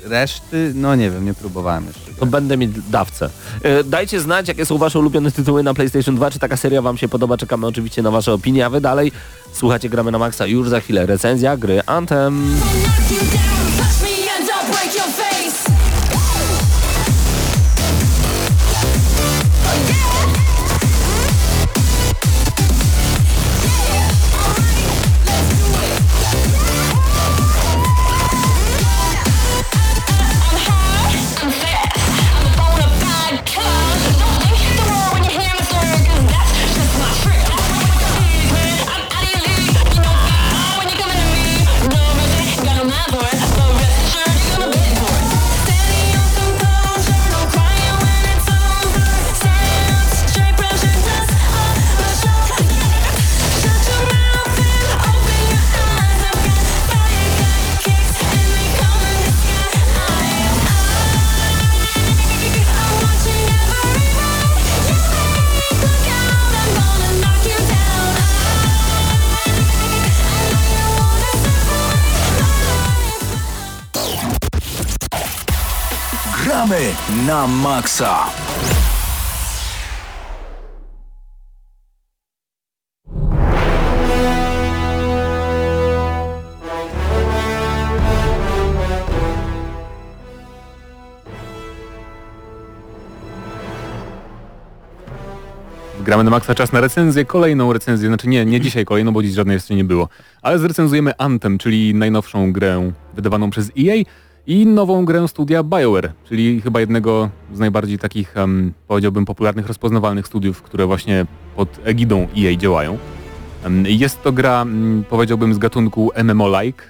reszty, no nie wiem, nie próbowałem jeszcze. To będę mieć dawcę. E, Dajcie znać, jakie są wasze ulubione tytuły na PlayStation 2, czy taka seria wam się podoba. Czekamy oczywiście na wasze opinie, a wy dalej słuchacie Gramy na Maxa. Już za chwilę recenzja gry Anthem. Gramy na maksa. Gramy na maksa czas na recenzję, kolejną recenzję, znaczy nie, nie dzisiaj kolejną, bo dziś żadnej jeszcze nie było, ale zrecenzujemy Anthem, czyli najnowszą grę wydawaną przez EA i nową grę studia BioWare, czyli chyba jednego z najbardziej takich, em, powiedziałbym, popularnych, rozpoznawalnych studiów, które właśnie pod egidą EA działają. Em, Jest to gra, mm, powiedziałbym, z gatunku MMO-like,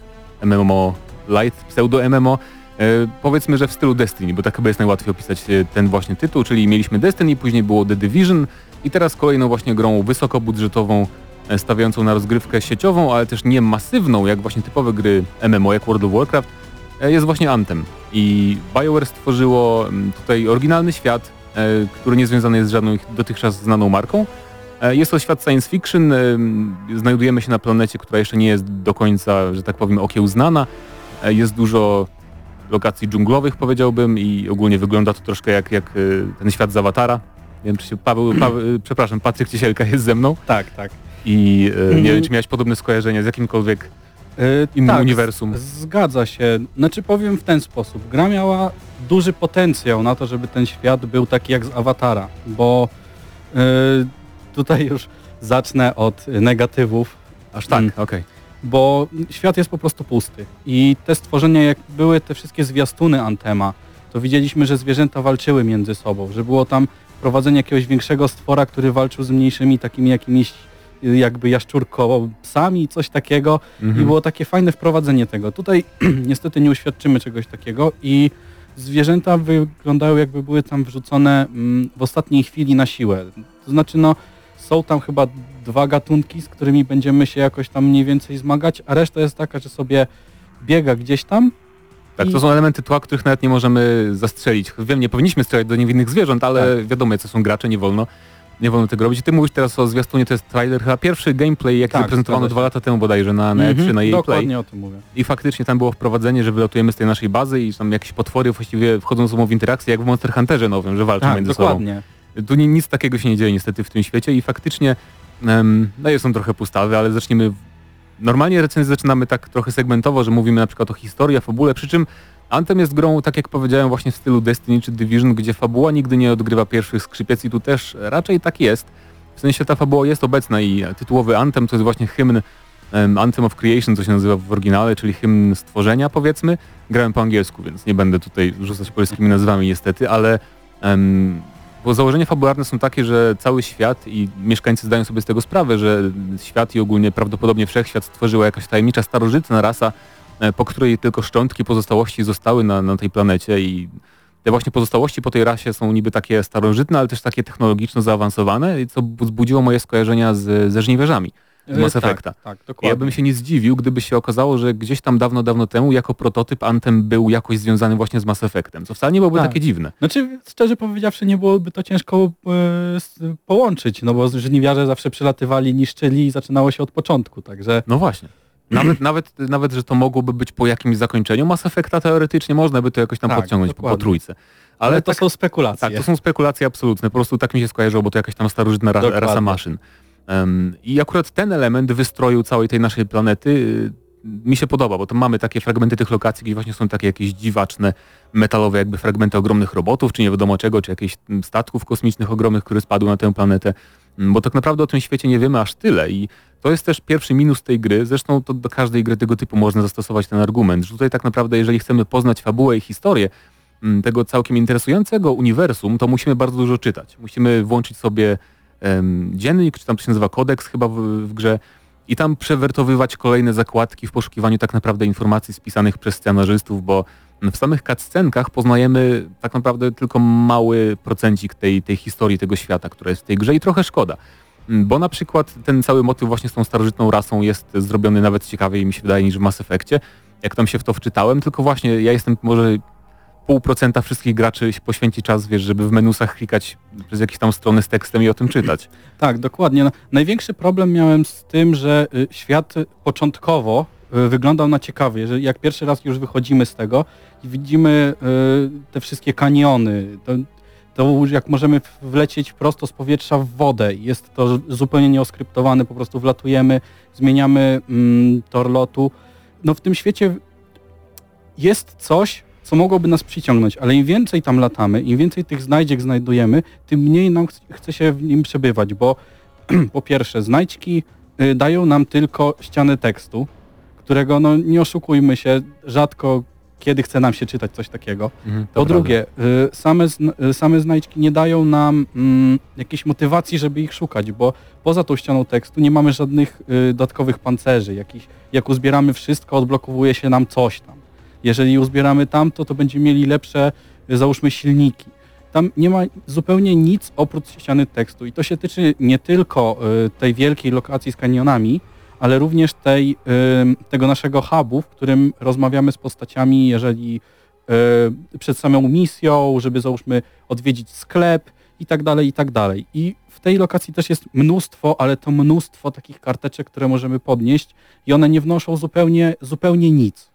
MMO Light, pseudo-MMO, e, powiedzmy, że w stylu Destiny, bo tak chyba jest najłatwiej opisać e, ten właśnie tytuł, czyli mieliśmy Destiny, później było The Division i teraz kolejną właśnie grą wysokobudżetową, e, stawiającą na rozgrywkę sieciową, ale też nie masywną, jak właśnie typowe gry MMO, jak World of Warcraft, jest właśnie Anthem. I BioWare stworzyło mm, tutaj oryginalny świat, e, który nie związany jest z żadną ich dotychczas znaną marką, E, Jest to świat science fiction. em, Znajdujemy się na planecie, która jeszcze nie jest do końca, że tak powiem, okiełznana. E, Jest dużo lokacji dżunglowych, powiedziałbym, i ogólnie wygląda to troszkę jak, jak e, ten świat z Awatara. Nie wiem, czy się Paweł, *clears throat* Paweł e, przepraszam, Patryk Ciesielka jest ze mną Tak, tak. i e, nie wiem, czy miałeś podobne skojarzenia z jakimkolwiek Innym tak, uniwersum. Zgadza się. Znaczy powiem w ten sposób. Gra miała duży potencjał na to, żeby ten świat był taki jak z Awatara, bo e, tutaj już zacznę od negatywów, Aż tak, Mm. okej. bo świat jest po prostu pusty. I te stworzenia, jak były te wszystkie zwiastuny Antema, to widzieliśmy, że zwierzęta walczyły między sobą, że było tam prowadzenie jakiegoś większego stwora, który walczył z mniejszymi takimi jakimiś y, jakby jaszczurko psami, coś takiego i Mhm. było takie fajne wprowadzenie tego. Tutaj *clears throat* niestety nie uświadczymy czegoś takiego i zwierzęta wyglądały jakby były tam wrzucone mm, w ostatniej chwili na siłę. To znaczy no są tam chyba dwa gatunki, z którymi będziemy się jakoś tam mniej więcej zmagać, a reszta jest taka, że sobie biega gdzieś tam. Tak, I- to są elementy tła, których nawet nie możemy zastrzelić. Wiem, nie powinniśmy strzelać do niewinnych zwierząt, ale wiadomo, co są gracze, nie wolno. Nie wolno tego robić. Ty mówisz teraz o zwiastunie, to jest trailer, chyba pierwszy gameplay, jaki Tak, zaprezentowano się. dwa lata temu bodajże na, na Mhm, E3, na EA Play. Dokładnie o tym mówię. I faktycznie tam było wprowadzenie, że wylatujemy z tej naszej bazy i tam jakieś potwory właściwie wchodzą ze sobą w interakcję, jak w Monster Hunterze nowym, że walczą Tak, między sobą. dokładnie. Tu ni- nic takiego się nie dzieje niestety w tym świecie i faktycznie em, no jest on trochę pustawy, ale zacznijmy... w- Normalnie recenzję zaczynamy tak trochę segmentowo, że mówimy na przykład o historii, o fabule, przy czym Anthem jest grą, tak jak powiedziałem, właśnie w stylu Destiny czy Division, gdzie fabuła nigdy nie odgrywa pierwszych skrzypiec i tu też raczej tak jest. W sensie ta fabuła jest obecna i tytułowy Anthem to jest właśnie hymn em, Anthem of Creation, co się nazywa w oryginale, czyli hymn stworzenia powiedzmy. Grałem po angielsku, więc nie będę tutaj rzucać polskimi nazwami niestety, ale em, bo założenia fabularne są takie, że cały świat i mieszkańcy zdają sobie z tego sprawę, że świat i ogólnie prawdopodobnie wszechświat stworzyła jakaś tajemnicza, starożytna rasa, po której tylko szczątki pozostałości zostały na, na tej planecie i te właśnie pozostałości po tej rasie są niby takie starożytne, ale też takie technologiczno zaawansowane, co wzbudziło moje skojarzenia z, ze żniwierzami z Mass E, Effecta. Tak, tak, dokładnie. ja bym się nie zdziwił, gdyby się okazało, że gdzieś tam dawno, dawno temu jako prototyp Anthem był jakoś związany właśnie z Mass Effectem, co wcale nie byłoby Tak. takie dziwne. Znaczy, szczerze powiedziawszy, nie byłoby to ciężko e, połączyć, no bo żniwiarze zawsze przylatywali, niszczyli i zaczynało się od początku, także No właśnie. Nawet, nawet, nawet, że to mogłoby być po jakimś zakończeniu Mass Effecta teoretycznie można by to jakoś tam Tak, podciągnąć po, trójce. ale, Ale to tak, są spekulacje. tak, to są spekulacje absolutne. Po prostu tak mi się skojarzyło, bo to jakaś tam starożytna ra, rasa maszyn. Em, I akurat ten element wystroju całej tej naszej planety y, mi się podoba, bo to mamy takie fragmenty tych lokacji, gdzie właśnie są takie jakieś dziwaczne, metalowe jakby fragmenty ogromnych robotów, czy nie wiadomo czego, czy jakichś mm, statków kosmicznych ogromnych, które spadły na tę planetę. Mm, Bo tak naprawdę o tym świecie nie wiemy aż tyle i to jest też pierwszy minus tej gry. Zresztą to do każdej gry tego typu można zastosować ten argument, że tutaj tak naprawdę jeżeli chcemy poznać fabułę i historię mm, tego całkiem interesującego uniwersum, to musimy bardzo dużo czytać. Musimy włączyć sobie em, dziennik, czy tam to się nazywa kodeks chyba w, w grze i tam przewertowywać kolejne zakładki w poszukiwaniu tak naprawdę informacji spisanych przez scenarzystów, bo w samych cutscenkach poznajemy tak naprawdę tylko mały procencik tej, tej historii tego świata, która jest w tej grze i trochę szkoda. Mm, Bo na przykład ten cały motyw właśnie z tą starożytną rasą jest zrobiony nawet ciekawiej mi się wydaje niż w Mass Effectie, jak tam się w to wczytałem, tylko właśnie ja jestem może pół procenta wszystkich graczy poświęci czas, wiesz, żeby w menusach klikać przez jakieś tam strony z tekstem i o tym czytać. *clears throat* Tak, dokładnie. No, największy problem miałem z tym, że y, świat początkowo y, wyglądał na ciekawy. Jeżeli jak pierwszy raz już wychodzimy z tego i widzimy y, te wszystkie kaniony, to, to jak możemy wlecieć prosto z powietrza w wodę. Jest to zupełnie nieoskryptowane, po prostu wlatujemy, zmieniamy mm, tor lotu. No w tym świecie jest coś, co mogłoby nas przyciągnąć, ale im więcej tam latamy, im więcej tych znajdziek znajdujemy, tym mniej nam ch- chce się w nim przebywać, bo *clears throat* po pierwsze znajdźki y, dają nam tylko ścianę tekstu, którego no nie oszukujmy się, rzadko kiedy chce nam się czytać coś takiego. Mhm, Po drugie, y, same, y, same znajdźki nie dają nam mm, jakiejś motywacji, żeby ich szukać, bo poza tą ścianą tekstu nie mamy żadnych y, dodatkowych pancerzy. Jakiś, jak uzbieramy wszystko, odblokowuje się nam coś tam. Jeżeli uzbieramy tamto, to będziemy mieli lepsze, y, załóżmy, silniki. Tam nie ma zupełnie nic oprócz ściany tekstu i to się tyczy nie tylko y, tej wielkiej lokacji z kanionami, ale również tej, tego naszego hubu, w którym rozmawiamy z postaciami, jeżeli y, przed samą misją, żeby załóżmy odwiedzić sklep i tak dalej, i tak dalej. I w tej lokacji też jest mnóstwo, ale to mnóstwo takich karteczek, które możemy podnieść i one nie wnoszą zupełnie, zupełnie nic.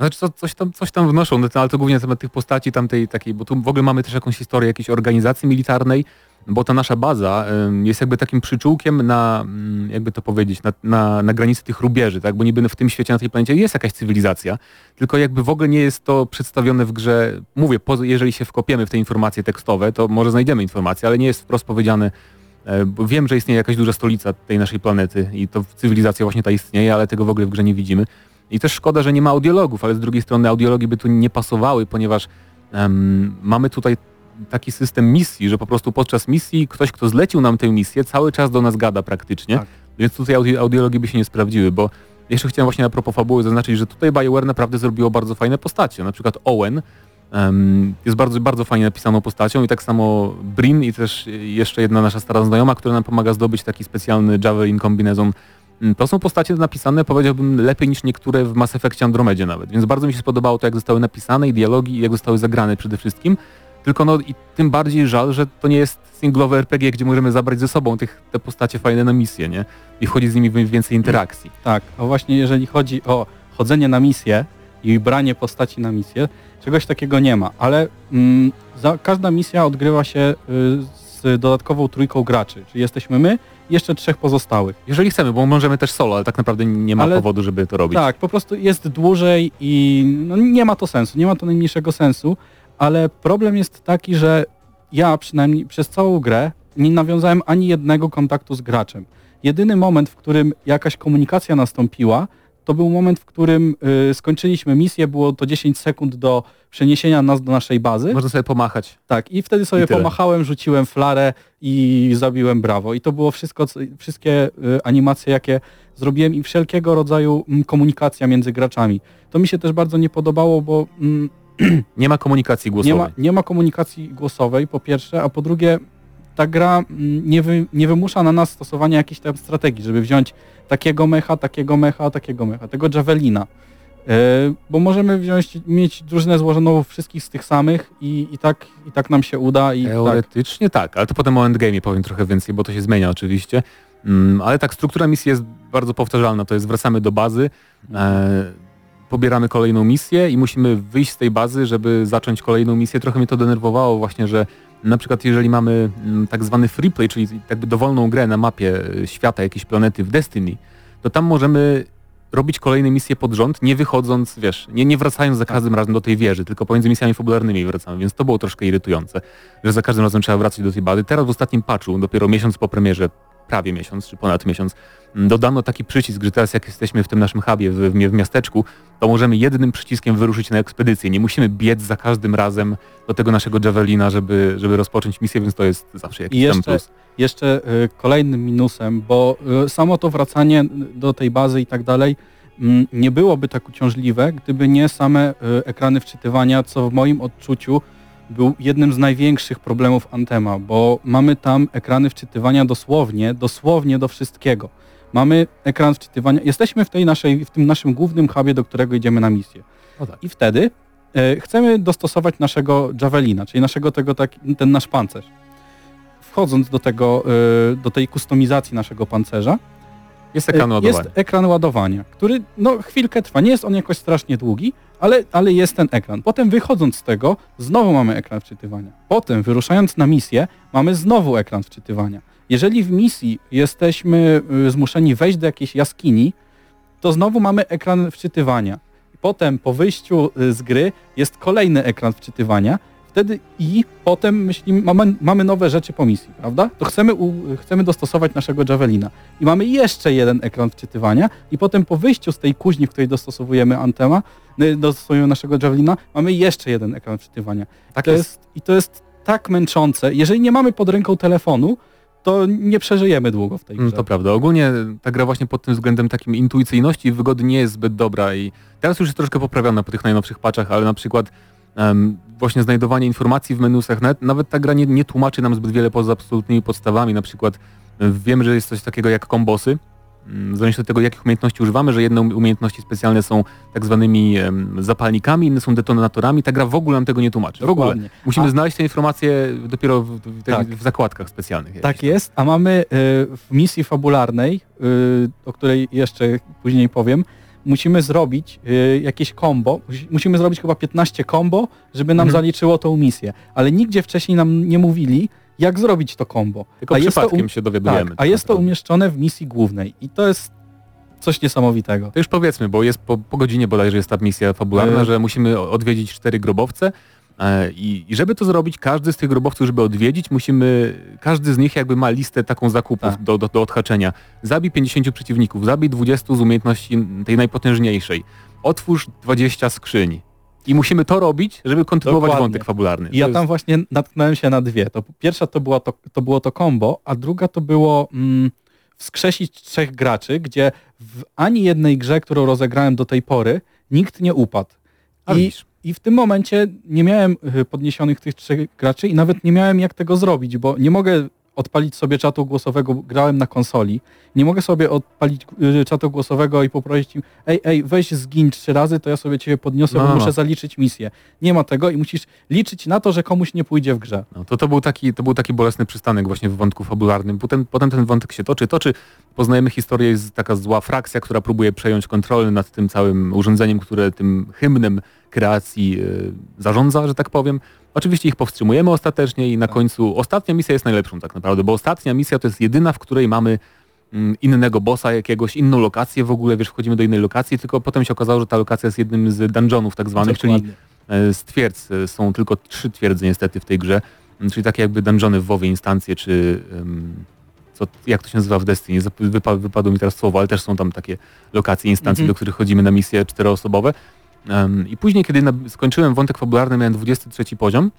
Znaczy co, coś, tam, coś tam wnoszą, no ale to głównie na temat tych postaci tamtej takiej, bo tu w ogóle mamy też jakąś historię jakiejś organizacji militarnej, bo ta nasza baza ym, jest jakby takim przyczółkiem na, mm, jakby to powiedzieć, na, na, na granicy tych rubieży, tak? Bo niby w tym świecie, na tej planecie jest jakaś cywilizacja, tylko jakby w ogóle nie jest to przedstawione w grze, mówię, poza- jeżeli się wkopiemy w te informacje tekstowe, to może znajdziemy informacje, ale nie jest wprost powiedziane, e, bo wiem, że istnieje jakaś duża stolica tej naszej planety i to cywilizacja właśnie ta istnieje, ale tego w ogóle w grze nie widzimy. I też szkoda, że nie ma audiologów, ale z drugiej strony audiologii by tu nie pasowały, ponieważ em, mamy tutaj taki system misji, że po prostu podczas misji ktoś, kto zlecił nam tę misję, cały czas do nas gada praktycznie, Tak. więc tutaj audi audiologii by się nie sprawdziły, bo jeszcze chciałem właśnie a propos fabuły zaznaczyć, że tutaj BioWare naprawdę zrobiło bardzo fajne postacie. Na przykład Owen em, jest bardzo, bardzo fajnie napisaną postacią i tak samo Brin i też jeszcze jedna nasza stara znajoma, która nam pomaga zdobyć taki specjalny Javelin kombinezon To są postacie napisane, powiedziałbym, lepiej niż niektóre w Mass Effectie Andromedzie nawet. Więc bardzo mi się spodobało to, jak zostały napisane i dialogi, i jak zostały zagrane przede wszystkim. Tylko no i tym bardziej żal, że to nie jest singlowe RPG, gdzie możemy zabrać ze sobą tych, te postacie fajne na misję, nie? I wchodzi z nimi więcej interakcji. Tak, a właśnie jeżeli chodzi o chodzenie na misję i branie postaci na misję, czegoś takiego nie ma, ale mm, za, każda misja odgrywa się y, z dodatkową trójką graczy, czyli jesteśmy my jeszcze trzech pozostałych. Jeżeli chcemy, bo możemy też solo, ale tak naprawdę nie ma Ale- powodu, żeby to robić. Tak, po prostu jest dłużej i no, nie ma to sensu, nie ma to najmniejszego sensu, ale problem jest taki, że ja przynajmniej przez całą grę nie nawiązałem ani jednego kontaktu z graczem. Jedyny moment, w którym jakaś komunikacja nastąpiła, to był moment, w którym y, skończyliśmy misję, było to 10 sekund do przeniesienia nas do naszej bazy. Można sobie pomachać. Tak, i wtedy sobie I pomachałem, rzuciłem flarę i zabiłem brawo. I to było wszystko, wszystkie y, animacje, jakie zrobiłem i wszelkiego rodzaju mm, komunikacja między graczami. To mi się też bardzo nie podobało, bo mm, *clears throat* Nie ma komunikacji nie, głosowej. ma, nie ma komunikacji głosowej, po pierwsze, a po drugie ta gra mm, nie, wy, nie wymusza na nas stosowania jakiejś tam strategii, żeby wziąć takiego mecha, takiego mecha, takiego mecha, tego javelina. Yy, bo możemy wziąć, mieć drużynę złożoną wszystkich z tych samych i, i, tak, i tak nam się uda i tak. Teoretycznie tak. ale to potem o endgame powiem trochę więcej, bo to się zmienia oczywiście. Mm, ale tak, struktura misji jest bardzo powtarzalna. To jest wracamy do bazy, e, pobieramy kolejną misję i musimy wyjść z tej bazy, żeby zacząć kolejną misję. Trochę mnie to denerwowało właśnie, że na przykład jeżeli mamy mm, tak zwany free play, czyli jakby dowolną grę na mapie e, świata jakiejś planety w Destiny, to tam możemy robić kolejne misje pod rząd, nie wychodząc, wiesz, nie, nie wracając za każdym razem do tej wieży, tylko pomiędzy misjami fabularnymi wracamy, więc to było troszkę irytujące, że za każdym razem trzeba wracać do tej bazy. Teraz w ostatnim patchu, dopiero miesiąc po premierze, prawie miesiąc, czy ponad miesiąc, m, dodano taki przycisk, że teraz jak jesteśmy w tym naszym hubie w, w, miasteczku, to możemy jednym przyciskiem wyruszyć na ekspedycję. Nie musimy biec za każdym razem do tego naszego javelina, żeby, żeby rozpocząć misję, więc to jest zawsze jakiś I jeszcze, plus. jeszcze y, kolejnym minusem, bo y, samo to wracanie do tej bazy i tak dalej mm, nie byłoby tak uciążliwe, gdyby nie same y, ekrany wczytywania, co w moim odczuciu był jednym z największych problemów Antema, bo mamy tam ekrany wczytywania dosłownie, dosłownie do wszystkiego. Mamy ekran wczytywania, jesteśmy w, tej naszej, w tym naszym głównym hubie, do którego idziemy na misję. Tak. I wtedy e, chcemy dostosować naszego javelina, czyli naszego tego, tak, ten nasz pancerz. Wchodząc do tego, e, do tej kustomizacji naszego pancerza, Jest ekran e, ładowania. jest ekran ładowania, który no chwilkę trwa. Nie jest on jakoś strasznie długi, ale, ale jest ten ekran. Potem wychodząc z tego, znowu mamy ekran wczytywania. Potem wyruszając na misję, mamy znowu ekran wczytywania. Jeżeli w misji jesteśmy y, zmuszeni wejść do jakiejś jaskini, to znowu mamy ekran wczytywania. potem po wyjściu y, z gry jest kolejny ekran wczytywania, wtedy i potem myślimy, mamy, mamy nowe rzeczy po misji, prawda? To chcemy, u, chcemy dostosować naszego Javelina. I mamy jeszcze jeden ekran wczytywania i potem po wyjściu z tej kuźni, w której dostosowujemy Antema, y, dostosowujemy naszego Javelina, mamy jeszcze jeden ekran wczytywania. Tak to jest. I to jest tak męczące. Jeżeli nie mamy pod ręką telefonu, to nie przeżyjemy długo w tej grze. Mm, To prawda. Ogólnie ta gra właśnie pod tym względem takim intuicyjności i wygody nie jest zbyt dobra i teraz już jest troszkę poprawiona po tych najnowszych patchach, ale na przykład właśnie znajdowanie informacji w menusach, nawet, nawet ta gra nie, nie tłumaczy nam zbyt wiele poza absolutnymi podstawami, na przykład e, wiem, że jest coś takiego jak kombosy, Mm, w zależności od tego, jakich umiejętności używamy, że jedne umiejętności specjalne są tak zwanymi zapalnikami, inne są detonatorami. Ta gra w ogóle nam tego nie tłumaczy. W ogóle. Dokładnie. Musimy A- znaleźć te informacje dopiero w, w, Tak. w zakładkach specjalnych. Tak jest, a mamy y, w misji fabularnej, y, o której jeszcze później powiem, musimy zrobić y, jakieś combo, musi- musimy zrobić chyba 15 combo, żeby nam Mhm. zaliczyło tą misję, ale nigdzie wcześniej nam nie mówili, jak zrobić to combo. Tylko a przypadkiem um- się dowiadujemy. Tak, a jest to umieszczone w misji głównej i to jest coś niesamowitego. To już powiedzmy, bo jest po, po godzinie bodajże jest ta misja fabularna, E. że musimy odwiedzić cztery grobowce i, i żeby to zrobić, każdy z tych grobowców, żeby odwiedzić, musimy, każdy z nich jakby ma listę taką zakupów Tak. do, do, do odhaczenia. Zabij 50 przeciwników, zabij 20 z umiejętności tej najpotężniejszej, otwórz 20 skrzyń. I musimy to robić, żeby kontynuować Dokładnie. wątek fabularny. I ja To tam jest- właśnie natknąłem się na dwie. To pierwsza to, była to, to było to combo, a druga to było mm, wskrzesić trzech graczy, gdzie w ani jednej grze, którą rozegrałem do tej pory, nikt nie upadł. A I, widzisz. I w tym momencie nie miałem y, podniesionych tych trzech graczy i nawet nie miałem jak tego zrobić, bo nie mogę odpalić sobie czatu głosowego, grałem na konsoli, nie mogę sobie odpalić y, czatu głosowego i poprosić im, ej, ej, weź zgiń trzy razy, to ja sobie ciebie podniosę, No, bo muszę zaliczyć misję. Nie ma tego i musisz liczyć na to, że komuś nie pójdzie w grze. No, to, to, był taki, to był taki bolesny przystanek właśnie w wątku fabularnym. Potem, potem ten wątek się toczy, toczy. Poznajemy historię, jest taka zła frakcja, która próbuje przejąć kontrolę nad tym całym urządzeniem, które tym hymnem kreacji y, zarządza, że tak powiem. Oczywiście ich powstrzymujemy ostatecznie i na końcu ostatnia misja jest najlepszą tak naprawdę, bo ostatnia misja to jest jedyna, w której mamy mm, innego bossa jakiegoś, inną lokację w ogóle, wiesz, wchodzimy do innej lokacji, tylko potem się okazało, że ta lokacja jest jednym z dungeonów tak zwanych, czyli Dokładnie. E, z twierdz. e, Są tylko trzy twierdze niestety w tej grze, czyli takie jakby dungeony w WoWie, instancje, czy co, jak to się nazywa w Destiny, wypa, wypadło mi teraz słowo, ale też są tam takie lokacje, instancje, Mhm. do których chodzimy na misje czteroosobowe. I później, kiedy skończyłem wątek fabularny, miałem 23 poziom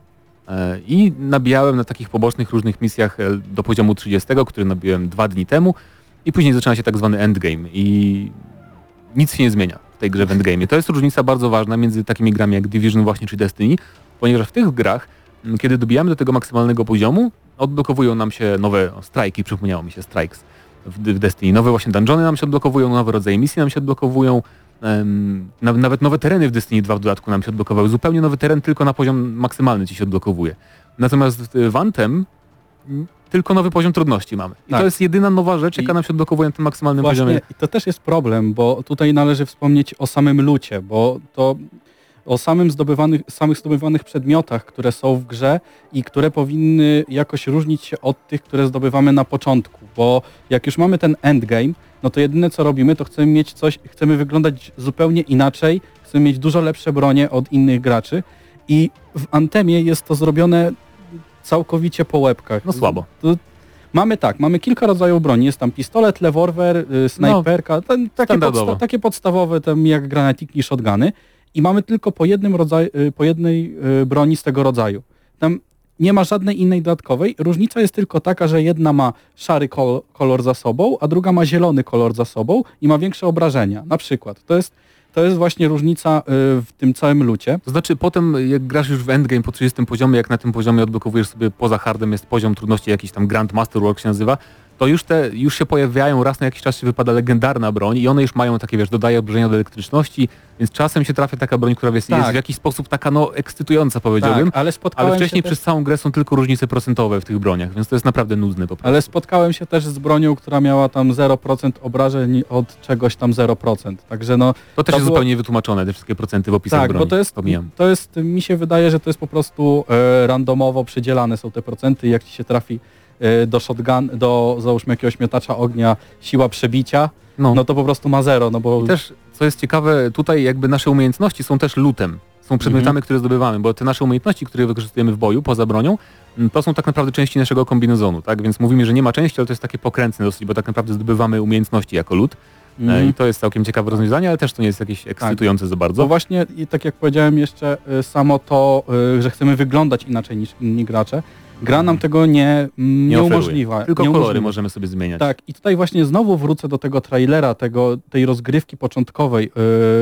e, i nabijałem na takich pobocznych różnych misjach e, do poziomu 30, który nabiłem dwa dni temu i później zaczyna się tak zwany endgame i nic się nie zmienia w tej grze w endgame. To jest różnica bardzo ważna między takimi grami jak Division właśnie czy Destiny, ponieważ w tych grach, kiedy dobijamy do tego maksymalnego poziomu, odblokowują nam się nowe strajki, przypomniało mi się strikes w, Destiny. Nowe właśnie dungeony nam się odblokowują, nowe rodzaje misji nam się odblokowują, nawet nowe tereny w Destiny 2 w dodatku nam się odblokowały. Zupełnie nowy teren tylko na poziom maksymalny ci się odblokowuje. Natomiast w Vantem m, tylko nowy poziom trudności mamy. I Tak. to jest jedyna nowa rzecz, jaka I- nam się odblokowuje na tym maksymalnym poziomie. Właśnie i to też jest problem, bo tutaj należy wspomnieć o samym lucie, bo to o samym zdobywanych, samych zdobywanych przedmiotach, które są w grze i które powinny jakoś różnić się od tych, które zdobywamy na początku, bo jak już mamy ten endgame, no to jedyne co robimy, to chcemy mieć coś, chcemy wyglądać zupełnie inaczej, chcemy mieć dużo lepsze bronie od innych graczy i w Antemie jest to zrobione całkowicie po łebkach. No słabo. To, mamy tak, mamy kilka rodzajów broni. Jest tam pistolet, rewolwer, y, snajperka, ten, takie, podsta- takie podstawowe tam jak granatiki i shotguny i mamy tylko po jednym rodzaju, y, po jednej y, broni z tego rodzaju. Tam nie ma żadnej innej dodatkowej. Różnica jest tylko taka, że jedna ma szary kol- kolor za sobą, a druga ma zielony kolor za sobą i ma większe obrażenia. Na przykład. To jest, to jest właśnie różnica y, w tym całym lucie. To znaczy potem jak grasz już w endgame po 30 poziomie, jak na tym poziomie odblokowujesz sobie poza hardem jest poziom trudności jakiś tam Grand Masterwork się nazywa, to już te, już się pojawiają, raz na jakiś czas się wypada legendarna broń i one już mają takie, wiesz, dodaje obrażenia do elektryczności, więc czasem się trafia taka broń, która jest, Tak. jest w jakiś sposób taka no ekscytująca powiedziałbym, Tak, ale ale wcześniej też... przez całą grę są tylko różnice procentowe w tych broniach, więc to jest naprawdę nudne po prostu. Ale spotkałem się też z bronią, która miała tam 0% obrażeń od czegoś tam 0%. Także no to też to jest było- zupełnie wytłumaczone, te wszystkie procenty w opisach tak, broni. bo to jest, Pomijam. to jest, mi się wydaje, że to jest po prostu e, randomowo przydzielane są te procenty i jak ci się trafi do shotgun, do załóżmy jakiegoś miotacza ognia siła przebicia, No. no to po prostu ma zero, no bo I też, co jest ciekawe, tutaj jakby nasze umiejętności są też lutem. Są przedmiotami, Mhm. które zdobywamy, bo te nasze umiejętności, które wykorzystujemy w boju poza bronią, m, to są tak naprawdę części naszego kombinezonu, tak? Więc mówimy, że nie ma części, ale to jest takie pokrętne dosyć, bo tak naprawdę zdobywamy umiejętności jako lud. E, Mhm. I to jest całkiem ciekawe rozwiązanie, ale też to nie jest jakieś ekscytujące za No bardzo. właśnie i tak jak powiedziałem jeszcze y, samo to, y, że chcemy wyglądać inaczej niż inni gracze, gra nam tego nie, nie, oferuje. umożliwia. Tylko nie kolory umożliwia. możemy sobie zmieniać. Tak, i tutaj właśnie znowu wrócę do tego trailera, tego, tej rozgrywki początkowej,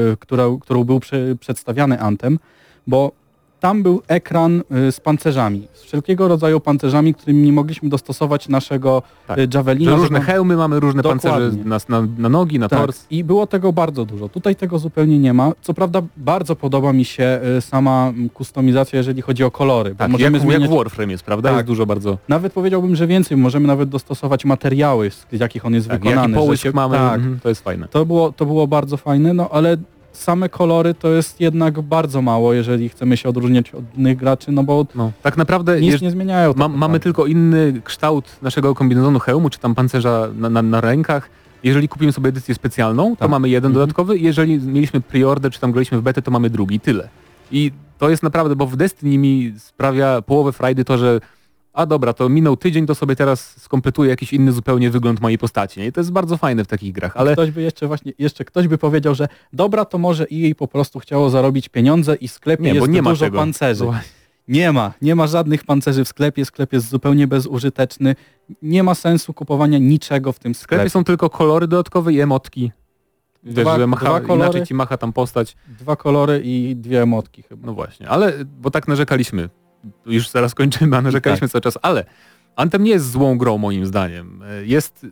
yy, która, którą był prze, przedstawiany Antem, bo tam był ekran y, z pancerzami, z wszelkiego rodzaju pancerzami, którymi nie mogliśmy dostosować naszego Tak. y, Javelina. Że różne hełmy mamy, różne Dokładnie. pancerze na, na, na nogi, na tak, tors. i było tego bardzo dużo. Tutaj tego zupełnie nie ma. Co prawda bardzo podoba mi się y, sama kustomizacja, jeżeli chodzi o kolory, Tak, możemy jak, zmieniać... jak w Warframe jest, prawda? Tak. Jest dużo bardzo... Nawet powiedziałbym, że więcej, możemy nawet dostosować materiały, z jakich on jest Tak, wykonany. jaki połysk się- mamy, Tak, mhm, to jest fajne. to było, to było bardzo fajne, no ale same kolory to jest jednak bardzo mało, jeżeli chcemy się odróżniać od innych graczy, no bo No, tak naprawdę nic nie zmieniają. Ma, tak mamy tylko inny kształt naszego kombinezonu hełmu, czy tam pancerza na, na, na rękach. Jeżeli kupimy sobie edycję specjalną, to Tak. mamy jeden Mhm. dodatkowy. Jeżeli mieliśmy preorder, czy tam graliśmy w betę, to mamy drugi. Tyle. I to jest naprawdę, bo w Destiny mi sprawia połowę frajdy to, że a dobra, to minął tydzień, to sobie teraz skompletuję jakiś inny zupełnie wygląd mojej postaci. Nie? I to jest bardzo fajne w takich grach, ale Ktoś by jeszcze właśnie, jeszcze ktoś by powiedział, że dobra, to może EA po prostu chciało zarobić pieniądze i w sklepie nie, jest bo nie ma dużo tego. pancerzy. Nie ma, nie ma żadnych pancerzy w sklepie, sklep jest zupełnie bezużyteczny. Nie ma sensu kupowania niczego w tym W sklepie sklepie. są tylko kolory dodatkowe i emotki. Wiesz, Dwa- że macha, dwa kolory. inaczej ci macha tam postać. Dwa kolory i dwie emotki chyba. No właśnie, ale bo tak narzekaliśmy. Już zaraz kończymy, a narzekaliśmy Tak. cały czas, ale Anthem nie jest złą grą moim zdaniem. E, Jest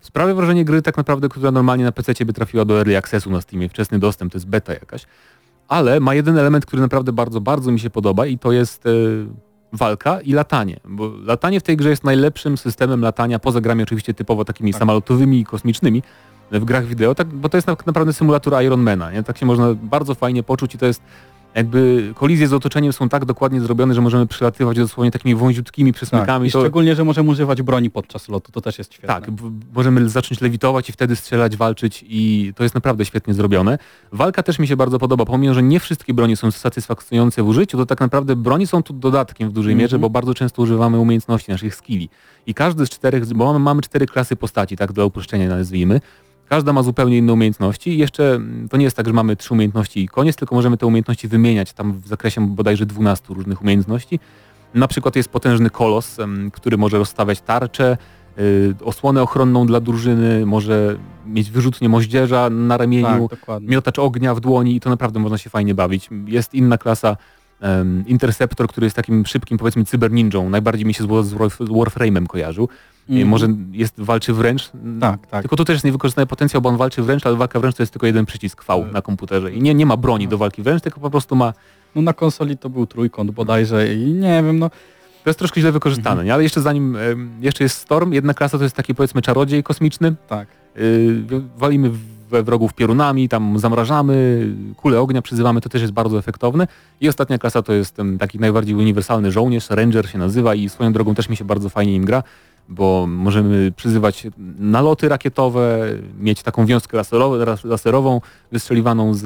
sprawia wrażenie gry tak naprawdę, która normalnie na PC by trafiła do Early Accessu na Steamie, wczesny dostęp, to jest beta jakaś. Ale ma jeden element, który naprawdę bardzo, bardzo mi się podoba i to jest e, walka i latanie. Bo latanie w tej grze jest najlepszym systemem latania, poza grami oczywiście typowo takimi Tak. samolotowymi i kosmicznymi w grach wideo, tak, bo to jest tak naprawdę symulator Ironmana. Nie? Tak się można bardzo fajnie poczuć i to jest jakby kolizje z otoczeniem są tak dokładnie zrobione, że możemy przelatywać dosłownie takimi wąziutkimi Tak. przesmykami. I to, szczególnie, że możemy używać broni podczas lotu, to też jest świetne. tak, możemy zacząć lewitować i wtedy strzelać, walczyć i to jest naprawdę świetnie zrobione. Walka też mi się bardzo podoba, pomimo, że nie wszystkie broni są satysfakcjonujące w użyciu, to tak naprawdę broni są tu dodatkiem w dużej Mhm. mierze, bo bardzo często używamy umiejętności naszych skilli. I każdy z czterech, bo mamy, mamy cztery klasy postaci, tak dla uproszczenia nazwijmy, Każda ma zupełnie inne umiejętności i jeszcze mm, to nie jest tak, że mamy trzy umiejętności i koniec, tylko możemy te umiejętności wymieniać tam w zakresie bodajże 12 różnych umiejętności. Na przykład jest potężny kolos, który może rozstawiać tarczę, y, osłonę ochronną dla drużyny, może mieć wyrzutnie moździerza na ramieniu, tak, miotacz ognia w dłoni i to naprawdę można się fajnie bawić. Jest inna klasa Interceptor, który jest takim szybkim powiedzmy cyberninją. Najbardziej mi się z, War- z Warf- Warframe'em kojarzył. Mhm. Może jest walczy wręcz. Tak, tak. Tylko tu też jest niewykorzystany potencjał, bo on walczy wręcz, ale walka wręcz to jest tylko jeden przycisk V Tak. na komputerze. I nie, nie ma broni do walki wręcz, tylko po prostu ma... No na konsoli to był trójkąt bodajże i nie wiem, no To jest troszkę źle wykorzystane, Mhm. nie? Ale jeszcze zanim... Jeszcze jest Storm, jedna klasa to jest taki powiedzmy czarodziej kosmiczny. tak. Yy, walimy we wrogów piorunami, tam zamrażamy, kule ognia przyzywamy, to też jest bardzo efektowne. I ostatnia klasa to jest em, taki najbardziej uniwersalny żołnierz, ranger się nazywa i swoją drogą też mi się bardzo fajnie im gra, bo możemy przyzywać naloty rakietowe, mieć taką wiązkę laserowe, ras- laserową wystrzeliwaną z,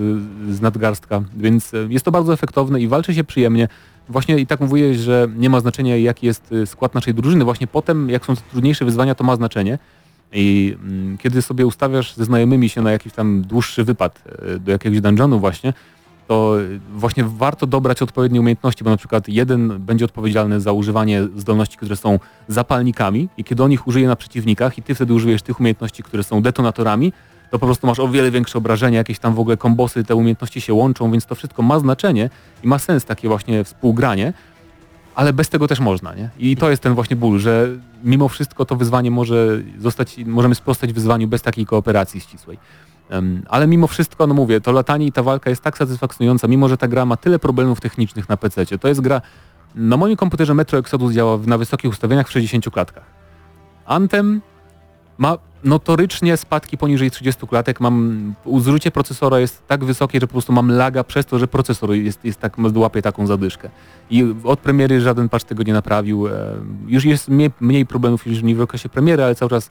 z nadgarstka, więc e, jest to bardzo efektowne i walczy się przyjemnie. Właśnie i tak mówiłeś, że nie ma znaczenia jaki jest y, skład naszej drużyny. Właśnie potem, jak są trudniejsze wyzwania, to ma znaczenie. I mm, kiedy sobie ustawiasz ze znajomymi się na jakiś tam dłuższy wypad e, do jakiegoś dungeonu właśnie, to właśnie warto dobrać odpowiednie umiejętności, bo na przykład jeden będzie odpowiedzialny za używanie zdolności, które są zapalnikami i kiedy on ich użyje na przeciwnikach i ty wtedy użyjesz tych umiejętności, które są detonatorami, to po prostu masz o wiele większe obrażenia, jakieś tam w ogóle kombosy, te umiejętności się łączą, więc to wszystko ma znaczenie i ma sens takie właśnie współgranie, ale bez tego też można, nie? I to jest ten właśnie ból, że mimo wszystko to wyzwanie może zostać, możemy sprostać wyzwaniu bez takiej kooperacji ścisłej. Ale mimo wszystko, no mówię, to latanie i ta walka jest tak satysfakcjonująca, mimo że ta gra ma tyle problemów technicznych na PC. To jest gra, na moim komputerze Metro Exodus działa na wysokich ustawieniach w 60 klatkach. Anthem ma notorycznie spadki poniżej 30 klatek. Mam, zużycie procesora jest tak wysokie, że po prostu mam laga przez to, że procesor jest, jest tak, łapie taką zadyszkę. I od premiery żaden patch tego nie naprawił. E, Już jest mniej, mniej problemów niż w okresie premiery, ale cały czas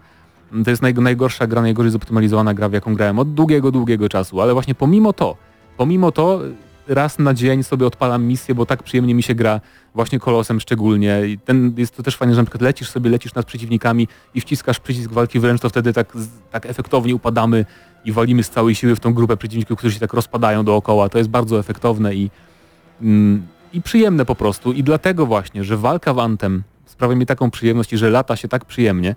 To jest naj, najgorsza gra, najgorzej zoptymalizowana gra, w jaką grałem od długiego, długiego czasu, ale właśnie pomimo to, pomimo to raz na dzień sobie odpalam misję, bo tak przyjemnie mi się gra właśnie kolosem szczególnie. I ten, jest to też fajne, że na przykład lecisz sobie, lecisz nad przeciwnikami i wciskasz przycisk walki wręcz, to wtedy tak, tak efektownie upadamy i walimy z całej siły w tą grupę przeciwników, którzy się tak rozpadają dookoła. To jest bardzo efektowne i, mm, i przyjemne po prostu. I dlatego właśnie, że walka w Anthem sprawia mi taką przyjemność i że lata się tak przyjemnie,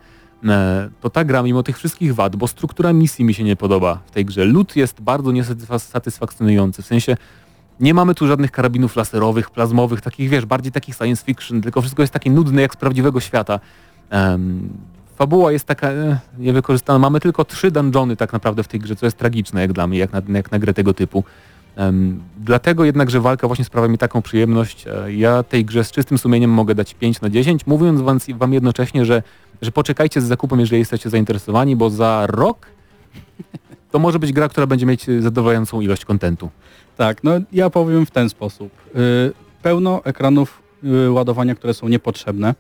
to ta gra mimo tych wszystkich wad, bo struktura misji mi się nie podoba w tej grze. Lód jest bardzo niesatysfakcjonujący, w sensie nie mamy tu żadnych karabinów laserowych, plazmowych, takich wiesz, bardziej takich science fiction, tylko wszystko jest takie nudne jak z prawdziwego świata. Em, fabuła jest taka e, niewykorzystana. Mamy tylko trzy dungeony tak naprawdę w tej grze, co jest tragiczne jak dla mnie, jak na, jak na grę tego typu. Em, dlatego jednak, że walka właśnie sprawia mi taką przyjemność. E, ja tej grze z czystym sumieniem mogę dać 5 na 10, mówiąc wam, wam jednocześnie, że, że poczekajcie z zakupem, jeżeli jesteście zainteresowani, bo za rok to może być gra, która będzie mieć zadowalającą ilość kontentu. Tak, no ja powiem w ten sposób. Y, pełno ekranów y, ładowania, które są niepotrzebne.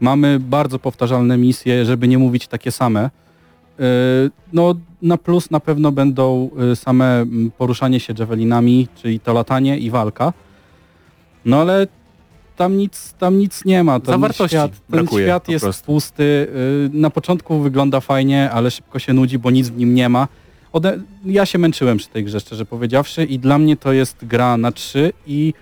Mamy bardzo powtarzalne misje, żeby nie mówić takie same. Y, no na plus na pewno będą same mm, poruszanie się javelinami, czyli to latanie i walka. No ale tam nic, tam nic nie ma. Ten Zawartości świat, ten świat jest pusty. Y, na początku wygląda fajnie, ale szybko się nudzi, bo nic w nim nie ma. Ode... Ja się męczyłem przy tej grze, szczerze powiedziawszy i dla mnie to jest gra na trzy i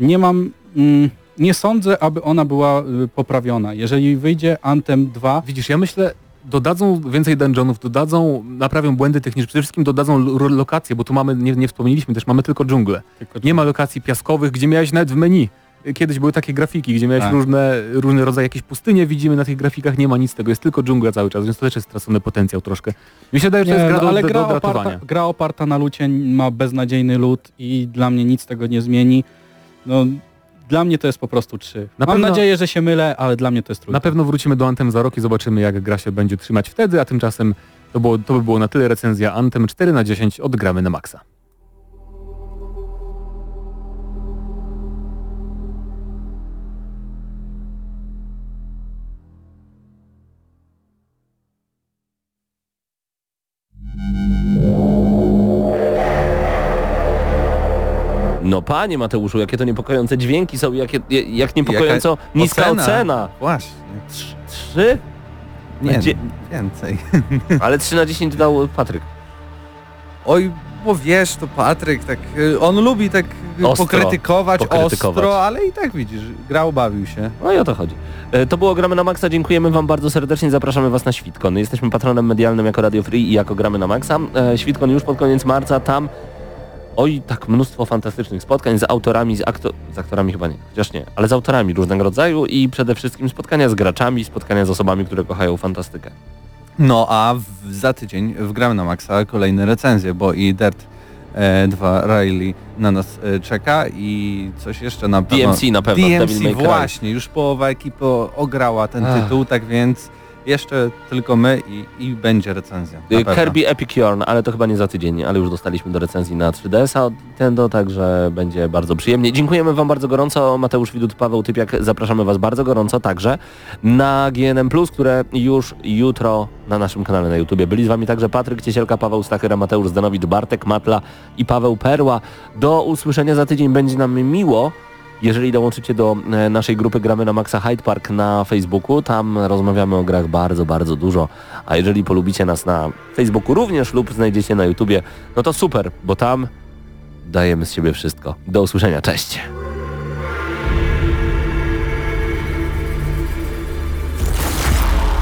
nie mam... Mm, nie sądzę, aby ona była y, poprawiona. Jeżeli wyjdzie Anthem 2, Widzisz, ja myślę, dodadzą więcej dungeonów, dodadzą, naprawią błędy techniczne, przede wszystkim dodadzą lo- lokacje, bo tu mamy, nie, nie wspomnieliśmy też, mamy tylko dżunglę. Nie ma lokacji piaskowych, gdzie miałeś nawet w meni. Kiedyś były takie grafiki, gdzie miałeś Tak. różne, różne rodzaje, jakieś pustynie widzimy na tych grafikach, nie ma nic tego, jest tylko dżungla cały czas, więc to też jest stracony potencjał troszkę. Mi się wydaje, że to jest gra no, do, ale do, gra do oparta, gra oparta na lucie ma beznadziejny lód i dla mnie nic tego nie zmieni. No, dla mnie to jest po prostu 3. Na Mam pewno- nadzieję, że się mylę, ale dla mnie to jest trójka. Na pewno wrócimy do Anthem za rok i zobaczymy, jak gra się będzie trzymać wtedy, a tymczasem to, było, to by było na tyle recenzja Anthem 4 na 10 odgramy na maksa. No panie Mateuszu, jakie to niepokojące dźwięki są, jakie, jak niepokojąco Jaka niska ocena. Właśnie. Trz- Trzy? Nie, Gdzie- więcej. *laughs* Ale 3 na 10 dał Patryk. Oj, bo wiesz, to Patryk, tak, y, on lubi tak y, Ostro pokrytykować, pokrytykować. ostro, ale i tak widzisz, grał, bawił się. No i o to chodzi. E, To było Gramy na Maxa, dziękujemy Wam bardzo serdecznie, zapraszamy Was na Świtkon. Jesteśmy patronem medialnym jako Radio Free i jako Gramy na Maxa. E, Świtkon już pod koniec marca, tam oj, tak mnóstwo fantastycznych spotkań z autorami, z, akto z aktorami chyba nie, chociaż nie, ale z autorami różnego rodzaju i przede wszystkim spotkania z graczami, spotkania z osobami, które kochają fantastykę. No a w, za tydzień w Gramy na Maxa kolejne recenzje, bo i Dirt e, 2 Riley na nas e, czeka i coś jeszcze na pewno. DMC na pewno, DMC właśnie, już połowa ekipy ograła ten Ach. tytuł, tak więc jeszcze tylko my i, i będzie recenzja. Y. Kirby Epic Yarn, ale to chyba nie za tydzień, ale już dostaliśmy do recenzji na 3DS-a od Nintendo, także będzie bardzo przyjemnie. Dziękujemy Wam bardzo gorąco, Mateusz Widut, Paweł Typiak, zapraszamy Was bardzo gorąco także na GNM+, które już jutro na naszym kanale na YouTubie. Byli z Wami także Patryk Ciesielka, Paweł Stachyra, Mateusz Zdanowicz, Bartek Matla i Paweł Perła. Do usłyszenia za tydzień będzie nam miło, jeżeli dołączycie do e, naszej grupy Gramy na Maxa Hyde Park na Facebooku, tam rozmawiamy o grach bardzo, bardzo dużo. A jeżeli polubicie nas na Facebooku również lub znajdziecie na YouTubie, no to super, bo tam dajemy z siebie wszystko. Do usłyszenia, cześć!